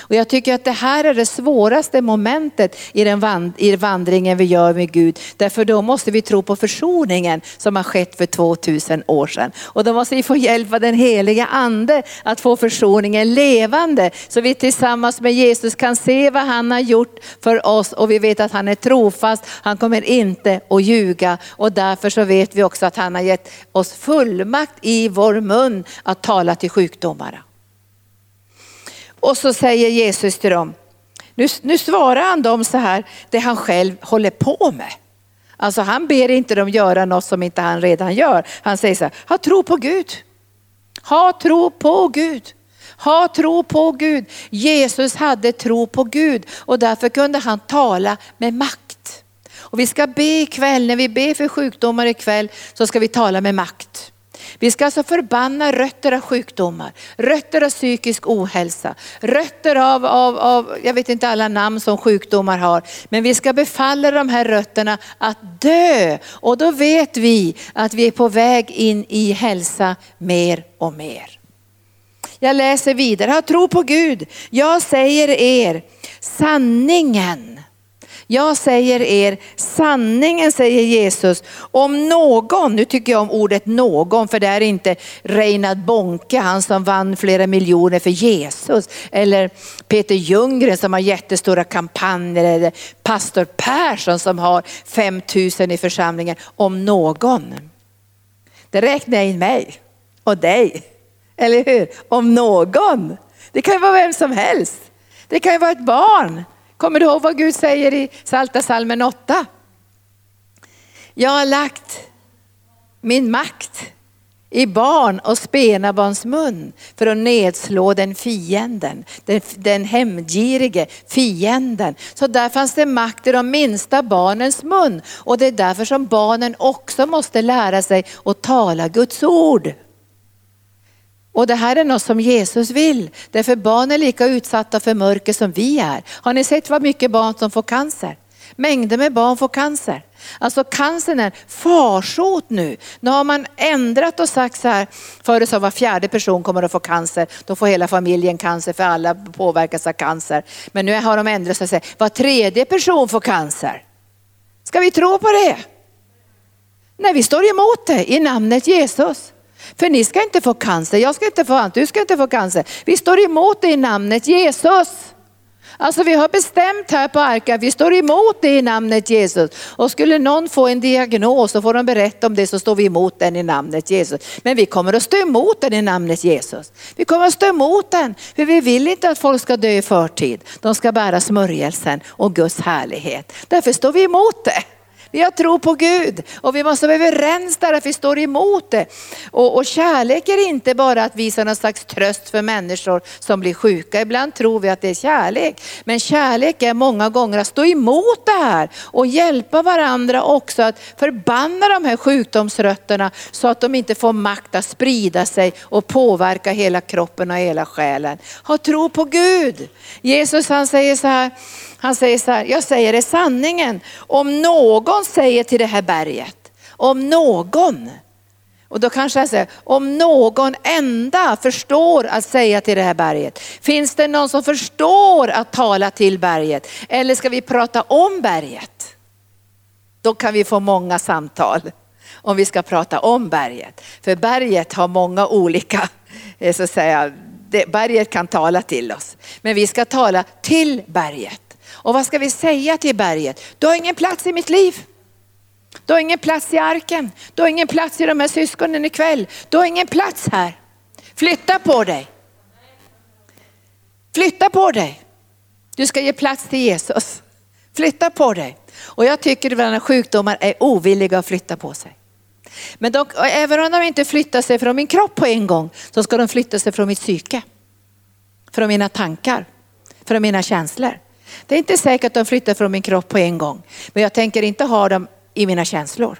Och jag tycker att det här är det svåraste momentet i den vand, i vandringen vi gör med Gud. Därför då måste vi tro på försoningen som har skett för 2000 år sedan. Och då måste vi få hjälp av den heliga ande att få försoningen levande. Så vi tillsammans med Jesus kan se vad han har gjort för oss och vi vet att han är trofast. Han kommer inte att ljuga och därför så vet vi också att han har gett oss fullmakt i vår mun att tala till sjukdomarna. Och så säger Jesus till dem, nu, nu svarar han dem så här, det han själv håller på med. Alltså han ber inte dem göra något som inte han redan gör. Han säger så här, ha tro på Gud. Ha tro på Gud. Ha tro på Gud. Jesus hade tro på Gud och därför kunde han tala med makt. Och vi ska be ikväll, när vi ber för sjukdomar ikväll så ska vi tala med makt. Vi ska alltså förbanna rötter av sjukdomar, rötter av psykisk ohälsa, rötter av, av, av, jag vet inte alla namn som sjukdomar har, men vi ska befalla de här rötterna att dö. Och då vet vi att vi är på väg in i hälsa mer och mer. Jag läser vidare, ha tro på Gud. Jag säger er sanningen jag säger er sanningen säger Jesus. Om någon, nu tycker jag om ordet någon för det är inte Reinhard Bonke, han som vann flera miljoner för Jesus. Eller Peter Ljunggren som har jättestora kampanjer. Eller pastor Persson som har 5000 i församlingen. Om någon. Det räknar jag in mig och dig. Eller hur? Om någon. Det kan ju vara vem som helst. Det kan ju vara ett barn. Kommer du ihåg vad Gud säger i Salta salmen 8? Jag har lagt min makt i barn och spenabarns mun för att nedslå den fienden, den, den hämndgirige fienden. Så där fanns det makt i de minsta barnens mun och det är därför som barnen också måste lära sig att tala Guds ord. Och det här är något som Jesus vill. Därför barn är lika utsatta för mörker som vi är. Har ni sett vad mycket barn som får cancer? Mängder med barn får cancer. Alltså cancern är farsot nu. Nu har man ändrat och sagt så här, förut sa var fjärde person kommer att få cancer, då får hela familjen cancer för alla påverkas av cancer. Men nu har de ändrat sig och säger var tredje person får cancer. Ska vi tro på det? Nej, vi står emot det i namnet Jesus. För ni ska inte få cancer, jag ska inte få du ska inte få cancer. Vi står emot det i namnet Jesus. Alltså vi har bestämt här på Arka, vi står emot det i namnet Jesus. Och skulle någon få en diagnos och får de berätta om det så står vi emot den i namnet Jesus. Men vi kommer att stå emot den i namnet Jesus. Vi kommer att stå emot den, för vi vill inte att folk ska dö i förtid. De ska bära smörjelsen och Guds härlighet. Därför står vi emot det. Vi har tro på Gud och vi måste vara överens där att vi står emot det. Och, och kärlek är inte bara att visa någon slags tröst för människor som blir sjuka. Ibland tror vi att det är kärlek. Men kärlek är många gånger att stå emot det här och hjälpa varandra också att förbanna de här sjukdomsrötterna så att de inte får makt att sprida sig och påverka hela kroppen och hela själen. Ha tro på Gud. Jesus han säger så här, han säger så här, jag säger det sanningen. Om någon säger till det här berget, om någon, och då kanske jag säger, om någon enda förstår att säga till det här berget. Finns det någon som förstår att tala till berget? Eller ska vi prata om berget? Då kan vi få många samtal om vi ska prata om berget. För berget har många olika, eh, så att säga, berget kan tala till oss. Men vi ska tala till berget. Och vad ska vi säga till berget? Du har ingen plats i mitt liv. Du har ingen plats i arken. Du har ingen plats i de här syskonen ikväll. Du har ingen plats här. Flytta på dig. Flytta på dig. Du ska ge plats till Jesus. Flytta på dig. Och jag tycker att sjukdomar är ovilliga att flytta på sig. Men de, även om de inte flyttar sig från min kropp på en gång så ska de flytta sig från mitt psyke. Från mina tankar, från mina känslor. Det är inte säkert att de flyttar från min kropp på en gång. Men jag tänker inte ha dem i mina känslor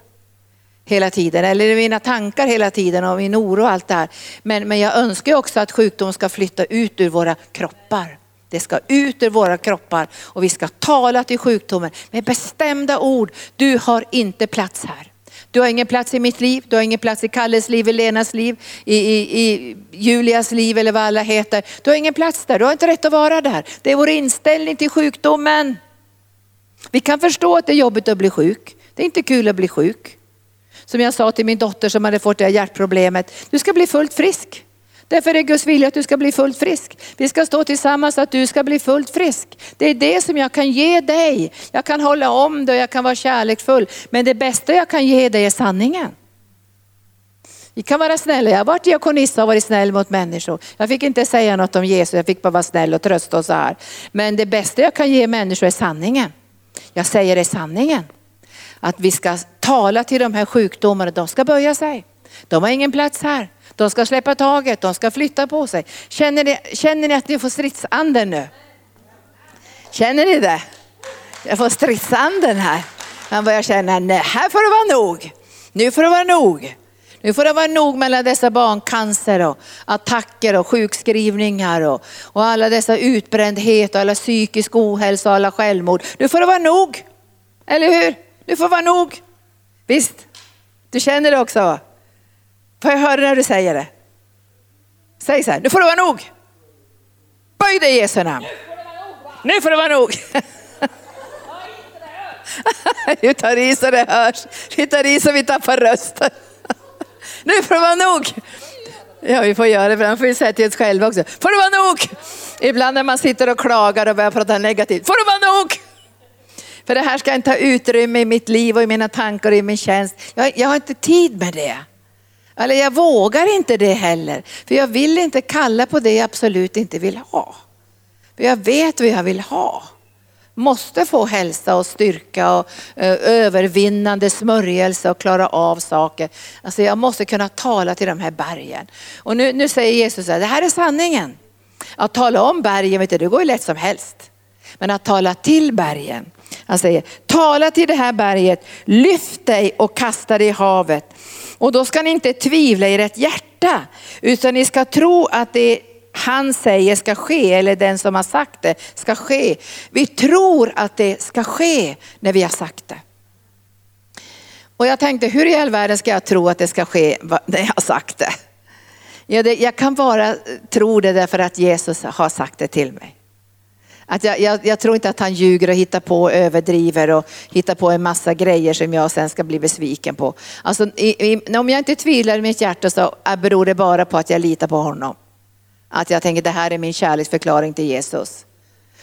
hela tiden eller i mina tankar hela tiden och min oro och allt det här. Men, men jag önskar också att sjukdom ska flytta ut ur våra kroppar. Det ska ut ur våra kroppar och vi ska tala till sjukdomen med bestämda ord. Du har inte plats här. Du har ingen plats i mitt liv, du har ingen plats i Kalles liv, i Lenas liv, i, i, i Julias liv eller vad alla heter. Du har ingen plats där, du har inte rätt att vara där. Det är vår inställning till sjukdomen. Vi kan förstå att det är jobbigt att bli sjuk. Det är inte kul att bli sjuk. Som jag sa till min dotter som hade fått det här hjärtproblemet, du ska bli fullt frisk. Därför är det Guds vilja att du ska bli fullt frisk. Vi ska stå tillsammans att du ska bli fullt frisk. Det är det som jag kan ge dig. Jag kan hålla om dig och jag kan vara kärleksfull. Men det bästa jag kan ge dig är sanningen. Vi kan vara snälla. Jag har varit diakonissa och varit snäll mot människor. Jag fick inte säga något om Jesus, jag fick bara vara snäll och trösta och så här. Men det bästa jag kan ge människor är sanningen. Jag säger det sanningen. Att vi ska tala till de här sjukdomarna, de ska böja sig. De har ingen plats här. De ska släppa taget, de ska flytta på sig. Känner ni, känner ni att ni får stridsanden nu? Känner ni det? Jag får stridsanden här. Man börjar känna, nej här får det vara nog. Nu får det vara nog. Nu får det vara nog mellan dessa barncancer och attacker och sjukskrivningar och, och alla dessa utbrändhet och alla psykisk ohälsa och alla självmord. Nu får det vara nog. Eller hur? Nu får det vara nog. Visst? Du känner det också? Får jag höra när du säger det? Säg så här, nu får det vara nog. Böj dig i Jesu namn. Nu får det vara nog. Du tar i så det hörs. Vi tar i så vi tappar rösten. Nu får det vara nog. Ja, vi får göra det, för får vi säga till oss själva också. Får det vara nog? Ibland när man sitter och klagar och börjar prata negativt. Får det vara nog? För det här ska inte ta utrymme i mitt liv och i mina tankar och i min tjänst. Jag, jag har inte tid med det. Eller jag vågar inte det heller. För jag vill inte kalla på det jag absolut inte vill ha. För jag vet vad jag vill ha. Måste få hälsa och styrka och eh, övervinnande smörjelse och klara av saker. Alltså jag måste kunna tala till de här bergen. Och nu, nu säger Jesus att det här är sanningen. Att tala om bergen, vet du, det går ju lätt som helst. Men att tala till bergen. Han säger, tala till det här berget, lyft dig och kasta dig i havet. Och då ska ni inte tvivla i ert hjärta, utan ni ska tro att det han säger ska ske, eller den som har sagt det ska ske. Vi tror att det ska ske när vi har sagt det. Och jag tänkte, hur i all världen ska jag tro att det ska ske när jag har sagt det? Det jag kan bara tro det därför att Jesus har sagt det till mig. Att jag, jag, jag, tror inte att han ljuger och hittar på och överdriver och hittar på en massa grejer som jag sen ska bli besviken på. Alltså, i, i, om jag inte tvivlar i mitt hjärta så äh, beror det bara på att jag litar på honom. Att jag tänker det här är min kärleksförklaring till Jesus.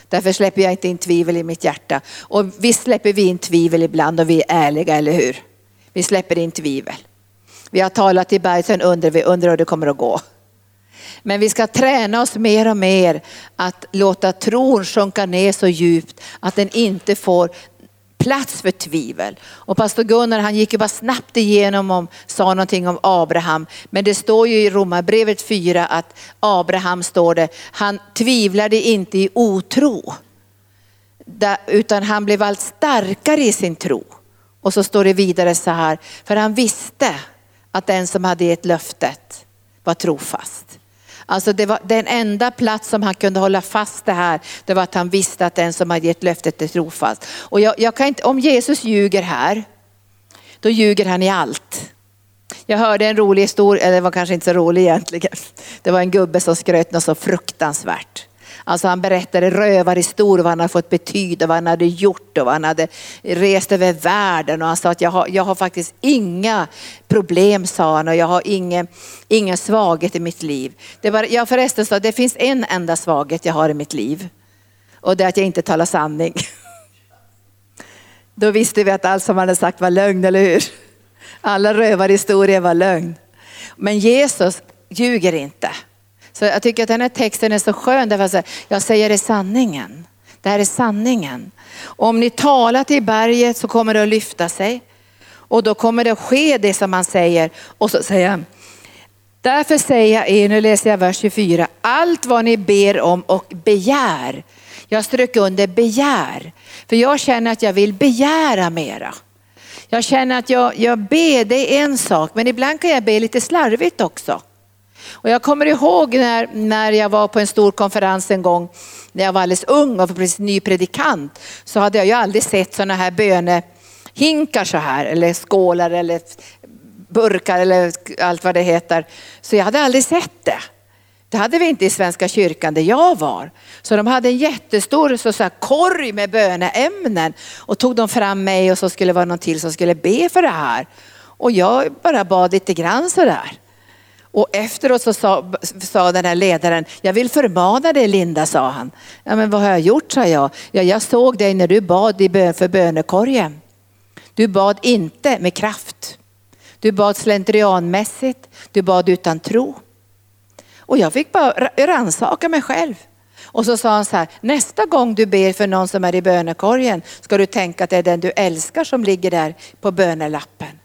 Därför släpper jag inte in tvivel i mitt hjärta. Och visst släpper vi in tvivel ibland och vi är ärliga, eller hur? Vi släpper in tvivel. Vi har talat i berg, sen undrar vi undrar hur det kommer att gå. Men vi ska träna oss mer och mer att låta tron sjunka ner så djupt att den inte får plats för tvivel. Och pastor Gunnar han gick ju bara snabbt igenom och sa någonting om Abraham. Men det står ju i Romarbrevet 4 att Abraham står det, han tvivlade inte i otro. Utan han blev allt starkare i sin tro. Och så står det vidare så här, för han visste att den som hade gett löftet var trofast. Alltså det var den enda plats som han kunde hålla fast det här, det var att han visste att den som hade gett löftet är trofast. Och jag, jag kan inte, om Jesus ljuger här, då ljuger han i allt. Jag hörde en rolig historia, eller det var kanske inte så rolig egentligen. Det var en gubbe som skröt något så fruktansvärt. Alltså han berättade rövarhistorier, vad han hade fått betyda, vad han hade gjort och vad han hade rest över världen. Och han sa att jag har, jag har faktiskt inga problem, sa han, och jag har ingen, ingen svaghet i mitt liv. Det var, jag förresten sa, det finns en enda svaghet jag har i mitt liv. Och det är att jag inte talar sanning. Då visste vi att allt som han hade sagt var lögn, eller hur? Alla rövarhistorier var lögn. Men Jesus ljuger inte. Så jag tycker att den här texten är så skön därför att jag säger det sanningen. Det här är sanningen. Om ni talar till berget så kommer det att lyfta sig. Och då kommer det att ske det som man säger. Och så säger han, därför säger jag er, nu läser jag vers 24, allt vad ni ber om och begär. Jag strök under begär. För jag känner att jag vill begära mera. Jag känner att jag, jag ber, det är en sak, men ibland kan jag be lite slarvigt också. Och jag kommer ihåg när, när jag var på en stor konferens en gång, när jag var alldeles ung och precis ny predikant, så hade jag ju aldrig sett sådana här bönehinkar så här, eller skålar eller burkar eller allt vad det heter. Så jag hade aldrig sett det. Det hade vi inte i Svenska kyrkan där jag var. Så de hade en jättestor så, så här, korg med böneämnen och tog de fram mig och så skulle det vara någon till som skulle be för det här. Och jag bara bad lite grann sådär. Och efteråt så sa, sa den här ledaren, jag vill förmana dig Linda, sa han. Ja men vad har jag gjort, sa jag. Ja, jag såg dig när du bad i bön för bönekorgen. Du bad inte med kraft. Du bad slentrianmässigt, du bad utan tro. Och jag fick bara rannsaka mig själv. Och så sa han så här, nästa gång du ber för någon som är i bönekorgen ska du tänka att det är den du älskar som ligger där på bönelappen.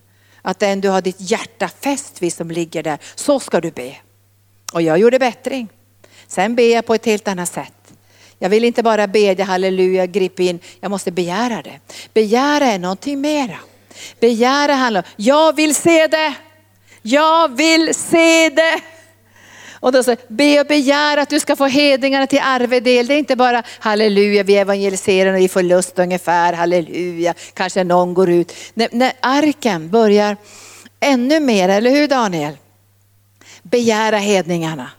Att den du har ditt hjärta fäst vid som ligger där, så ska du be. Och jag gjorde bättring. Sen ber jag på ett helt annat sätt. Jag vill inte bara bedja halleluja, grip in, jag måste begära det. Begära är någonting mera. Begära handlar om, jag vill se det. Jag vill se det. Och då säger be och begär att du ska få hedningarna till arvedel. Det är inte bara halleluja, vi evangeliserar och vi får lust ungefär, halleluja, kanske någon går ut. När, när arken börjar ännu mer, eller hur Daniel? Begära hedningarna.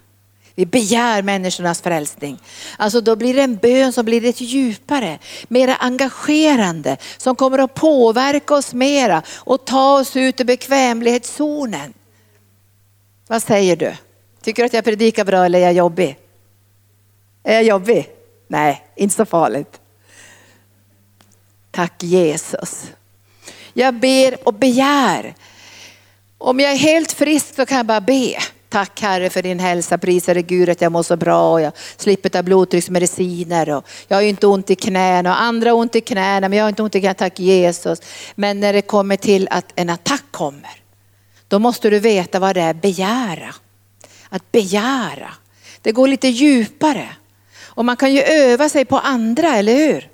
Vi begär människornas frälsning. Alltså då blir det en bön som blir lite djupare, mer engagerande, som kommer att påverka oss mera och ta oss ut ur bekvämlighetszonen. Vad säger du? Tycker du att jag predikar bra eller är jag jobbig? Är jag jobbig? Nej, inte så farligt. Tack Jesus. Jag ber och begär. Om jag är helt frisk så kan jag bara be. Tack Herre för din hälsa, prisade Gud att jag mår så bra och jag slipper ta blodtrycksmediciner och jag har ju inte ont i knäna och andra har ont i knäna men jag har inte ont i knäna, tack Jesus. Men när det kommer till att en attack kommer, då måste du veta vad det är begära. Att begära. Det går lite djupare. Och man kan ju öva sig på andra, eller hur?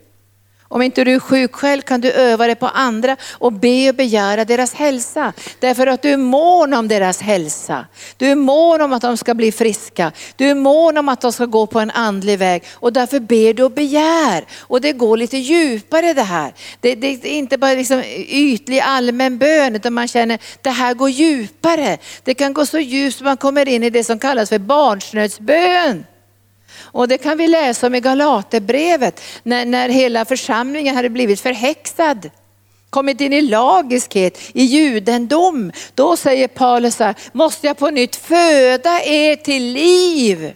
Om inte du är sjuk själv kan du öva dig på andra och be och begära deras hälsa. Därför att du är mån om deras hälsa. Du är mån om att de ska bli friska. Du är mån om att de ska gå på en andlig väg och därför ber du och begär. Och det går lite djupare det här. Det, det är inte bara liksom ytlig allmän bön utan man känner det här går djupare. Det kan gå så djupt att man kommer in i det som kallas för barnsnödsbön. Och det kan vi läsa om i Galaterbrevet när, när hela församlingen hade blivit förhäxad kommit in i lagiskhet, i judendom. Då säger Paulus så här, måste jag på nytt föda er till liv?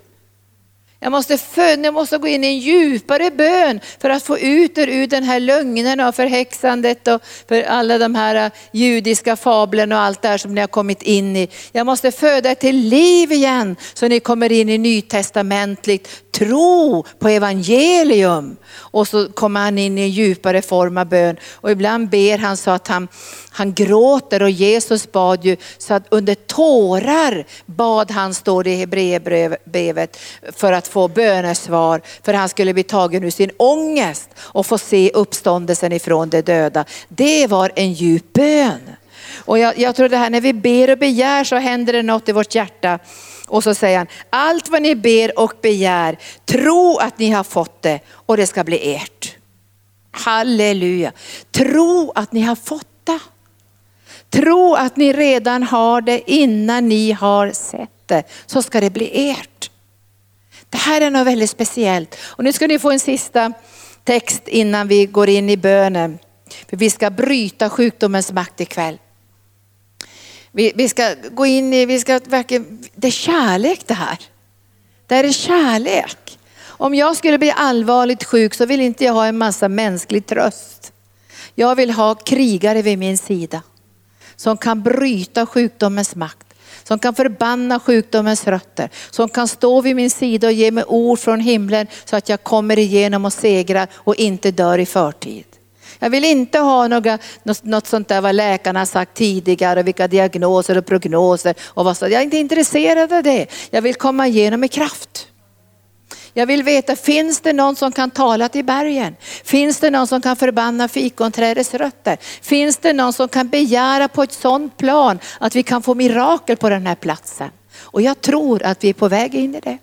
Jag måste, föda, jag måste gå in i en djupare bön för att få ut er ur den här lögnen och förhäxandet och för alla de här äh, judiska fablerna och allt det här som ni har kommit in i. Jag måste föda er till liv igen så ni kommer in i nytestamentligt tro på evangelium. Och så kommer han in i en djupare form av bön. Och ibland ber han så att han, han gråter och Jesus bad ju så att under tårar bad han, står det i Hebreerbrevet, för att att få bönesvar. För han skulle bli tagen ur sin ångest och få se uppståndelsen ifrån de döda. Det var en djup bön. Och jag, jag tror det här när vi ber och begär så händer det något i vårt hjärta. Och så säger han, allt vad ni ber och begär, tro att ni har fått det och det ska bli ert. Halleluja. Tro att ni har fått det. Tro att ni redan har det innan ni har sett det, så ska det bli ert. Det här är något väldigt speciellt. Och nu ska ni få en sista text innan vi går in i bönen. För vi ska bryta sjukdomens makt ikväll. Vi, vi ska gå in i, vi ska verkligen, det är kärlek det här. Det här är kärlek. Om jag skulle bli allvarligt sjuk så vill inte jag ha en massa mänsklig tröst. Jag vill ha krigare vid min sida som kan bryta sjukdomens makt, som kan förbanna sjukdomens rötter, som kan stå vid min sida och ge mig ord från himlen så att jag kommer igenom och segrar och inte dör i förtid. Jag vill inte ha några, något, sånt där vad läkarna har sagt tidigare, vilka diagnoser och prognoser och vad så. Jag är inte intresserad av det. Jag vill komma igenom med kraft. Jag vill veta, finns det någon som kan tala till bergen? Finns det någon som kan förbanna fikonträdets rötter? Finns det någon som kan begära på ett sådant plan att vi kan få mirakel på den här platsen? Och jag tror att vi är på väg in i det.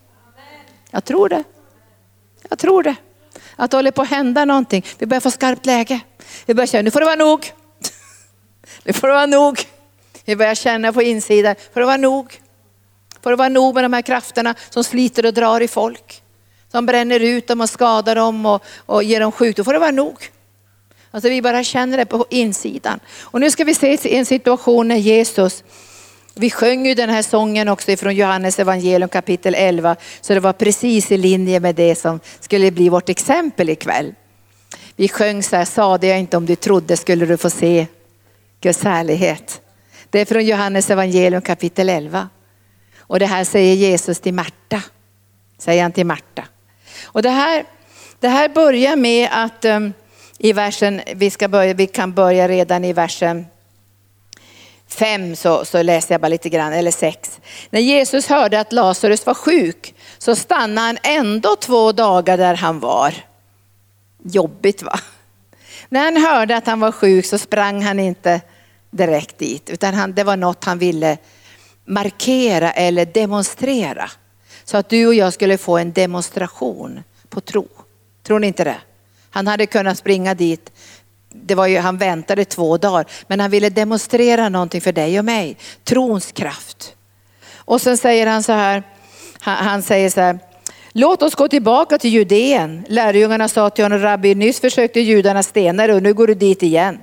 Jag tror det. Jag tror det. Att det håller på att hända någonting. Vi börjar få skarpt läge. Vi börjar känna, nu får det vara nog. Nu får det vara nog. Vi börjar känna på insidan, får det vara nog. Får det vara nog med de här krafterna som sliter och drar i folk. Som bränner ut dem och skadar dem och, och ger dem sjukdom. Får det vara nog. Alltså vi bara känner det på insidan. Och nu ska vi se en situation när Jesus, vi sjöng ju den här sången också ifrån Johannes evangelium kapitel 11. Så det var precis i linje med det som skulle bli vårt exempel ikväll. Vi sjöng så här, sade jag inte om du trodde skulle du få se Guds härlighet. Det är från Johannes evangelium kapitel 11. Och det här säger Jesus till Marta. Säger han till Marta. Och det här, det här börjar med att um, i versen, vi, ska börja, vi kan börja redan i versen fem så, så läser jag bara lite grann, eller sex. När Jesus hörde att Lazarus var sjuk så stannade han ändå två dagar där han var. Jobbigt va? När han hörde att han var sjuk så sprang han inte direkt dit, utan han, det var något han ville markera eller demonstrera. Så att du och jag skulle få en demonstration på tro. Tror ni inte det? Han hade kunnat springa dit, det var ju, han väntade två dagar, men han ville demonstrera någonting för dig och mig. Trons kraft. Och sen säger han så här, han, säger så här, Låt oss gå tillbaka till Judeen. Lärjungarna sa till honom, rabbi, nyss försökte judarna stena dig och nu går du dit igen.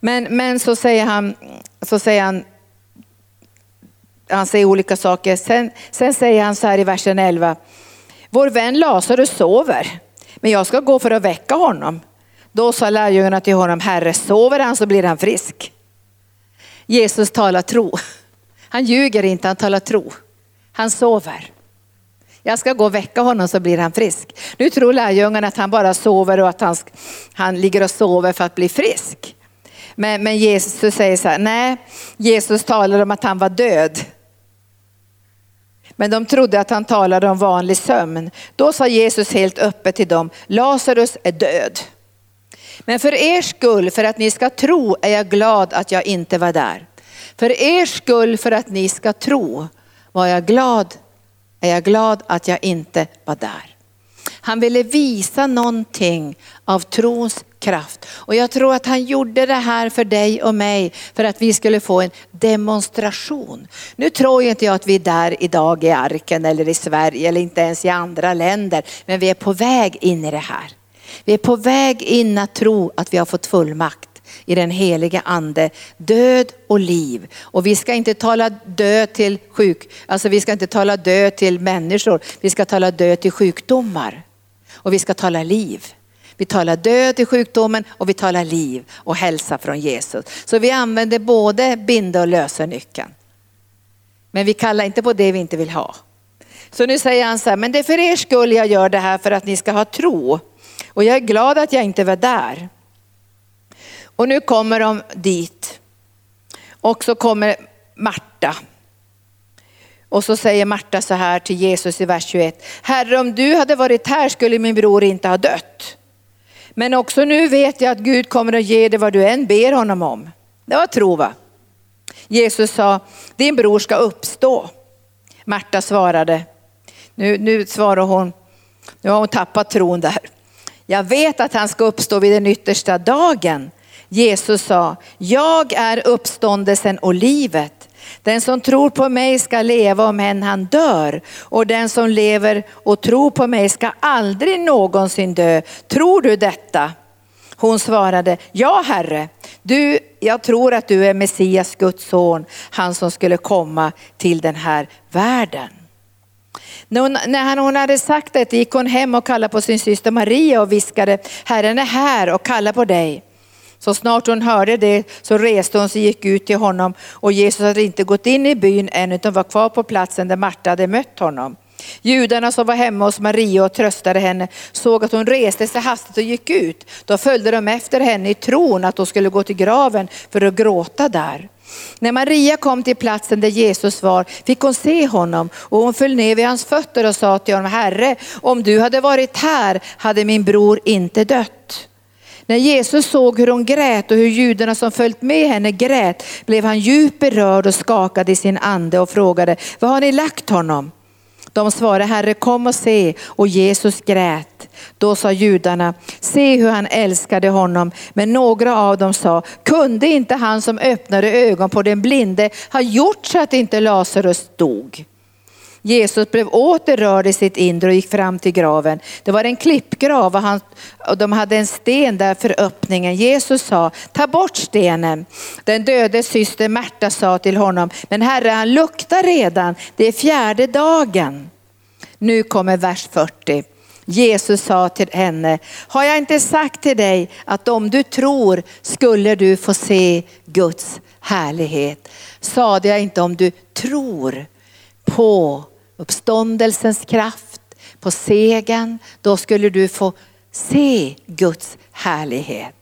Men, men så säger han, så säger han, han säger olika saker. Sen, sen säger han så här i versen 11. Vår vän Lazarus sover, men jag ska gå för att väcka honom. Då sa lärjungarna till honom, Herre sover han så blir han frisk. Jesus talar tro. Han ljuger inte, han talar tro. Han sover. Jag ska gå och väcka honom så blir han frisk. Nu tror lärjungarna att han bara sover och att han, han ligger och sover för att bli frisk. Men, men Jesus säger så här, nej, Jesus talar om att han var död. Men de trodde att han talade om vanlig sömn. Då sa Jesus helt öppet till dem, Lazarus är död. Men för er skull, för att ni ska tro, är jag glad att jag inte var där. För er skull, för att ni ska tro, var jag glad, är jag glad att jag inte var där. Han ville visa någonting av trons kraft. Och jag tror att han gjorde det här för dig och mig för att vi skulle få en demonstration. Nu tror inte jag att vi är där idag i arken eller i Sverige eller inte ens i andra länder. Men vi är på väg in i det här. Vi är på väg in att tro att vi har fått fullmakt i den heliga ande, död och liv. Och vi ska inte tala död till sjuk, alltså vi ska inte tala död till människor, vi ska tala död till sjukdomar. Och vi ska tala liv. Vi talar död till sjukdomen och vi talar liv och hälsa från Jesus. Så vi använder både binda och lösennyckeln. Men vi kallar inte på det vi inte vill ha. Så nu säger han så här, men det är för er skull jag gör det här för att ni ska ha tro. Och jag är glad att jag inte var där. Och nu kommer de dit. Och så kommer Marta. Och så säger Marta så här till Jesus i vers 21. Herre om du hade varit här skulle min bror inte ha dött. Men också nu vet jag att Gud kommer att ge dig vad du än ber honom om. Det var tro va? Jesus sa, din bror ska uppstå. Marta svarade, nu, nu svarar hon, nu har hon tappat tron där. Jag vet att han ska uppstå vid den yttersta dagen. Jesus sa, jag är uppståndelsen och livet. Den som tror på mig ska leva om än han dör och den som lever och tror på mig ska aldrig någonsin dö. Tror du detta? Hon svarade, ja Herre, du, jag tror att du är Messias, Guds son, han som skulle komma till den här världen. När hon hade sagt det gick hon hem och kallade på sin syster Maria och viskade, Herren är här och kallar på dig. Så snart hon hörde det så reste hon sig och gick ut till honom och Jesus hade inte gått in i byn än utan var kvar på platsen där Marta hade mött honom. Judarna som var hemma hos Maria och tröstade henne såg att hon reste sig hastigt och gick ut. Då följde de efter henne i tron att hon skulle gå till graven för att gråta där. När Maria kom till platsen där Jesus var fick hon se honom och hon föll ner vid hans fötter och sa till honom, Herre, om du hade varit här hade min bror inte dött. När Jesus såg hur hon grät och hur judarna som följt med henne grät blev han djupt berörd och skakad i sin ande och frågade, var har ni lagt honom? De svarade, Herre kom och se. Och Jesus grät. Då sa judarna, se hur han älskade honom. Men några av dem sa, kunde inte han som öppnade ögon på den blinde ha gjort så att inte Lazarus dog? Jesus blev åter rörd i sitt inre och gick fram till graven. Det var en klippgrav och, han, och de hade en sten där för öppningen. Jesus sa, ta bort stenen. Den döde syster Märta sa till honom, men herre han luktar redan, det är fjärde dagen. Nu kommer vers 40. Jesus sa till henne, har jag inte sagt till dig att om du tror skulle du få se Guds härlighet? Sade jag inte om du tror på uppståndelsens kraft, på segern, då skulle du få se Guds härlighet.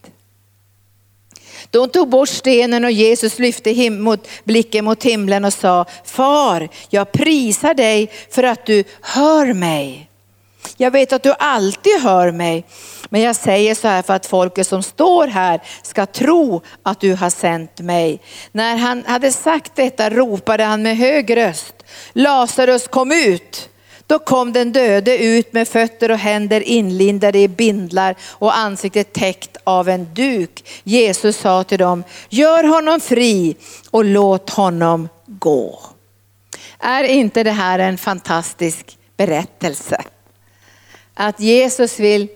De tog bort stenen och Jesus lyfte mot, blicken mot himlen och sa, Far, jag prisar dig för att du hör mig. Jag vet att du alltid hör mig, men jag säger så här för att folket som står här ska tro att du har sänt mig. När han hade sagt detta ropade han med hög röst, Lazarus kom ut. Då kom den döde ut med fötter och händer inlindade i bindlar och ansiktet täckt av en duk. Jesus sa till dem, gör honom fri och låt honom gå. Är inte det här en fantastisk berättelse? Att Jesus vill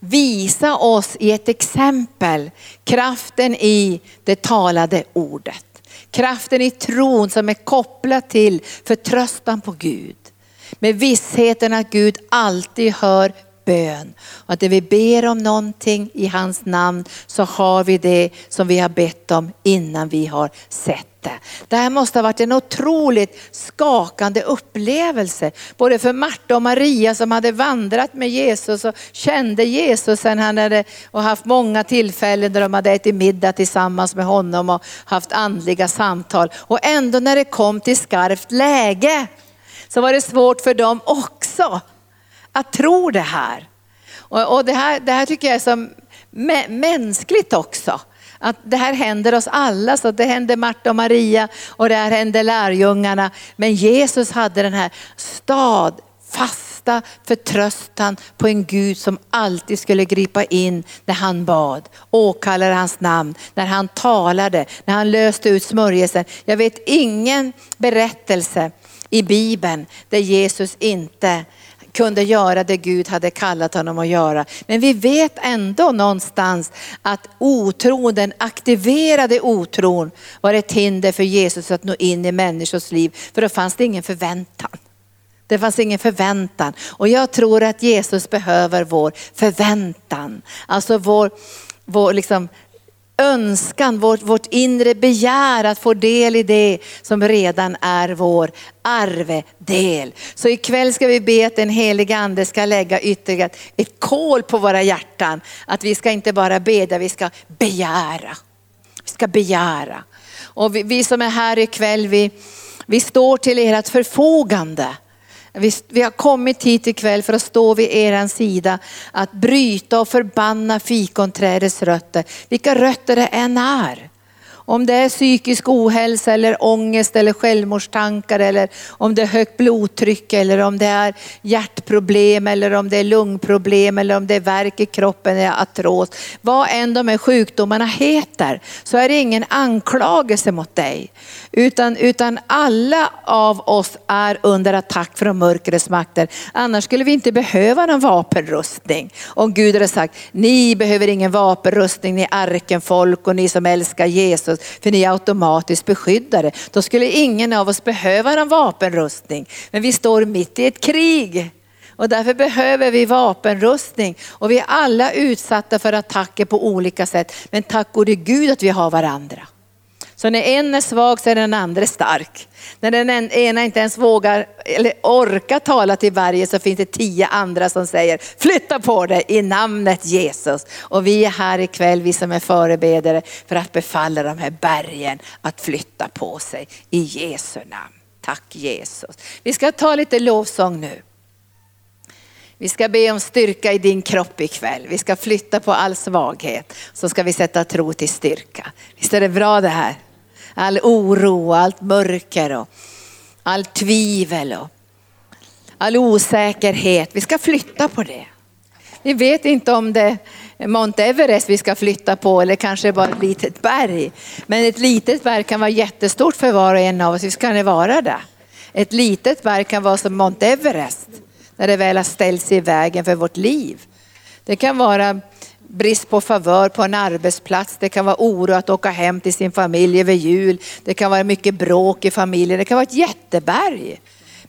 visa oss i ett exempel kraften i det talade ordet. Kraften i tron som är kopplad till förtröstan på Gud. Med vissheten att Gud alltid hör bön. Och att när vi ber om någonting i hans namn så har vi det som vi har bett om innan vi har sett det. Det här måste ha varit en otroligt skakande upplevelse. Både för Marta och Maria som hade vandrat med Jesus och kände Jesus sen han hade och haft många tillfällen där de hade ätit middag tillsammans med honom och haft andliga samtal. Och ändå när det kom till skarpt läge så var det svårt för dem också att tro det här. Och, och det, här det här tycker jag är så mänskligt också. Att det här händer oss alla, så det hände Marta och Maria och det här hände lärjungarna. Men Jesus hade den här stadfasta förtröstan på en Gud som alltid skulle gripa in när han bad, åkallade hans namn, när han talade, när han löste ut smörjelsen. Jag vet ingen berättelse i Bibeln där Jesus inte kunde göra det Gud hade kallat honom att göra. Men vi vet ändå någonstans att otron, den aktiverade otron var ett hinder för Jesus att nå in i människors liv. För då fanns det ingen förväntan. Det fanns ingen förväntan. Och jag tror att Jesus behöver vår förväntan. Alltså vår, vår liksom önskan, vårt, vårt inre begär att få del i det som redan är vår arvedel. Så ikväll ska vi be att den heliga ande ska lägga ytterligare ett kol på våra hjärtan. Att vi ska inte bara bedja, vi ska begära. Vi ska begära. Och vi, vi som är här ikväll, vi, vi står till ert förfogande. Vi, vi har kommit hit ikväll för att stå vid er sida, att bryta och förbanna fikonträdets rötter, vilka rötter det än är. Om det är psykisk ohälsa eller ångest eller självmordstankar eller om det är högt blodtryck eller om det är hjärtproblem eller om det är lungproblem eller om det är värk i kroppen eller artros. Vad än de här sjukdomarna heter så är det ingen anklagelse mot dig. Utan, utan alla av oss är under attack från mörkrets makter. Annars skulle vi inte behöva någon vapenrustning. Om Gud hade sagt, ni behöver ingen vapenrustning, ni arkenfolk och ni som älskar Jesus. För ni är automatiskt beskyddade. Då skulle ingen av oss behöva någon vapenrustning. Men vi står mitt i ett krig. Och därför behöver vi vapenrustning. Och vi är alla utsatta för attacker på olika sätt. Men tack gode Gud att vi har varandra. Så när en är svag så är den andra stark. När den ena inte ens vågar eller orkar tala till varje så finns det tio andra som säger flytta på dig i namnet Jesus. Och vi är här ikväll, vi som är förebedare, för att befalla de här bergen att flytta på sig i Jesu namn. Tack Jesus. Vi ska ta lite lovsång nu. Vi ska be om styrka i din kropp ikväll. Vi ska flytta på all svaghet. Så ska vi sätta tro till styrka. Visst är det bra det här? All oro, allt mörker och allt tvivel och all osäkerhet. Vi ska flytta på det. Vi vet inte om det är Mount Everest vi ska flytta på eller kanske bara ett litet berg. Men ett litet berg kan vara jättestort för var och en av oss. Visst kan det vara det? Ett litet berg kan vara som Mount Everest när det väl har ställt sig i vägen för vårt liv. Det kan vara brist på favör på en arbetsplats, det kan vara oro att åka hem till sin familj över jul, det kan vara mycket bråk i familjen, det kan vara ett jätteberg.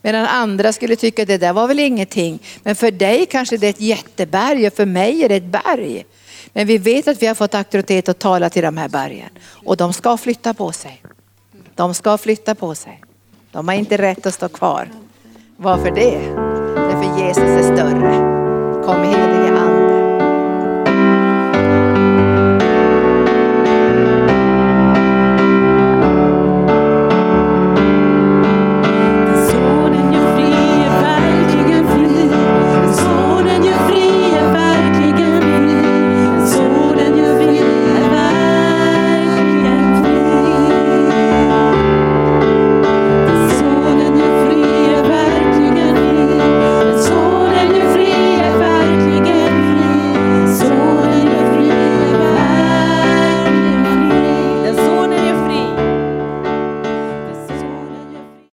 Medan andra skulle tycka att det där var väl ingenting. Men för dig kanske det är ett jätteberg och för mig är det ett berg. Men vi vet att vi har fått auktoritet att tala till de här bergen och de ska flytta på sig. De ska flytta på sig. De har inte rätt att stå kvar. Varför det? Därför Jesus är större.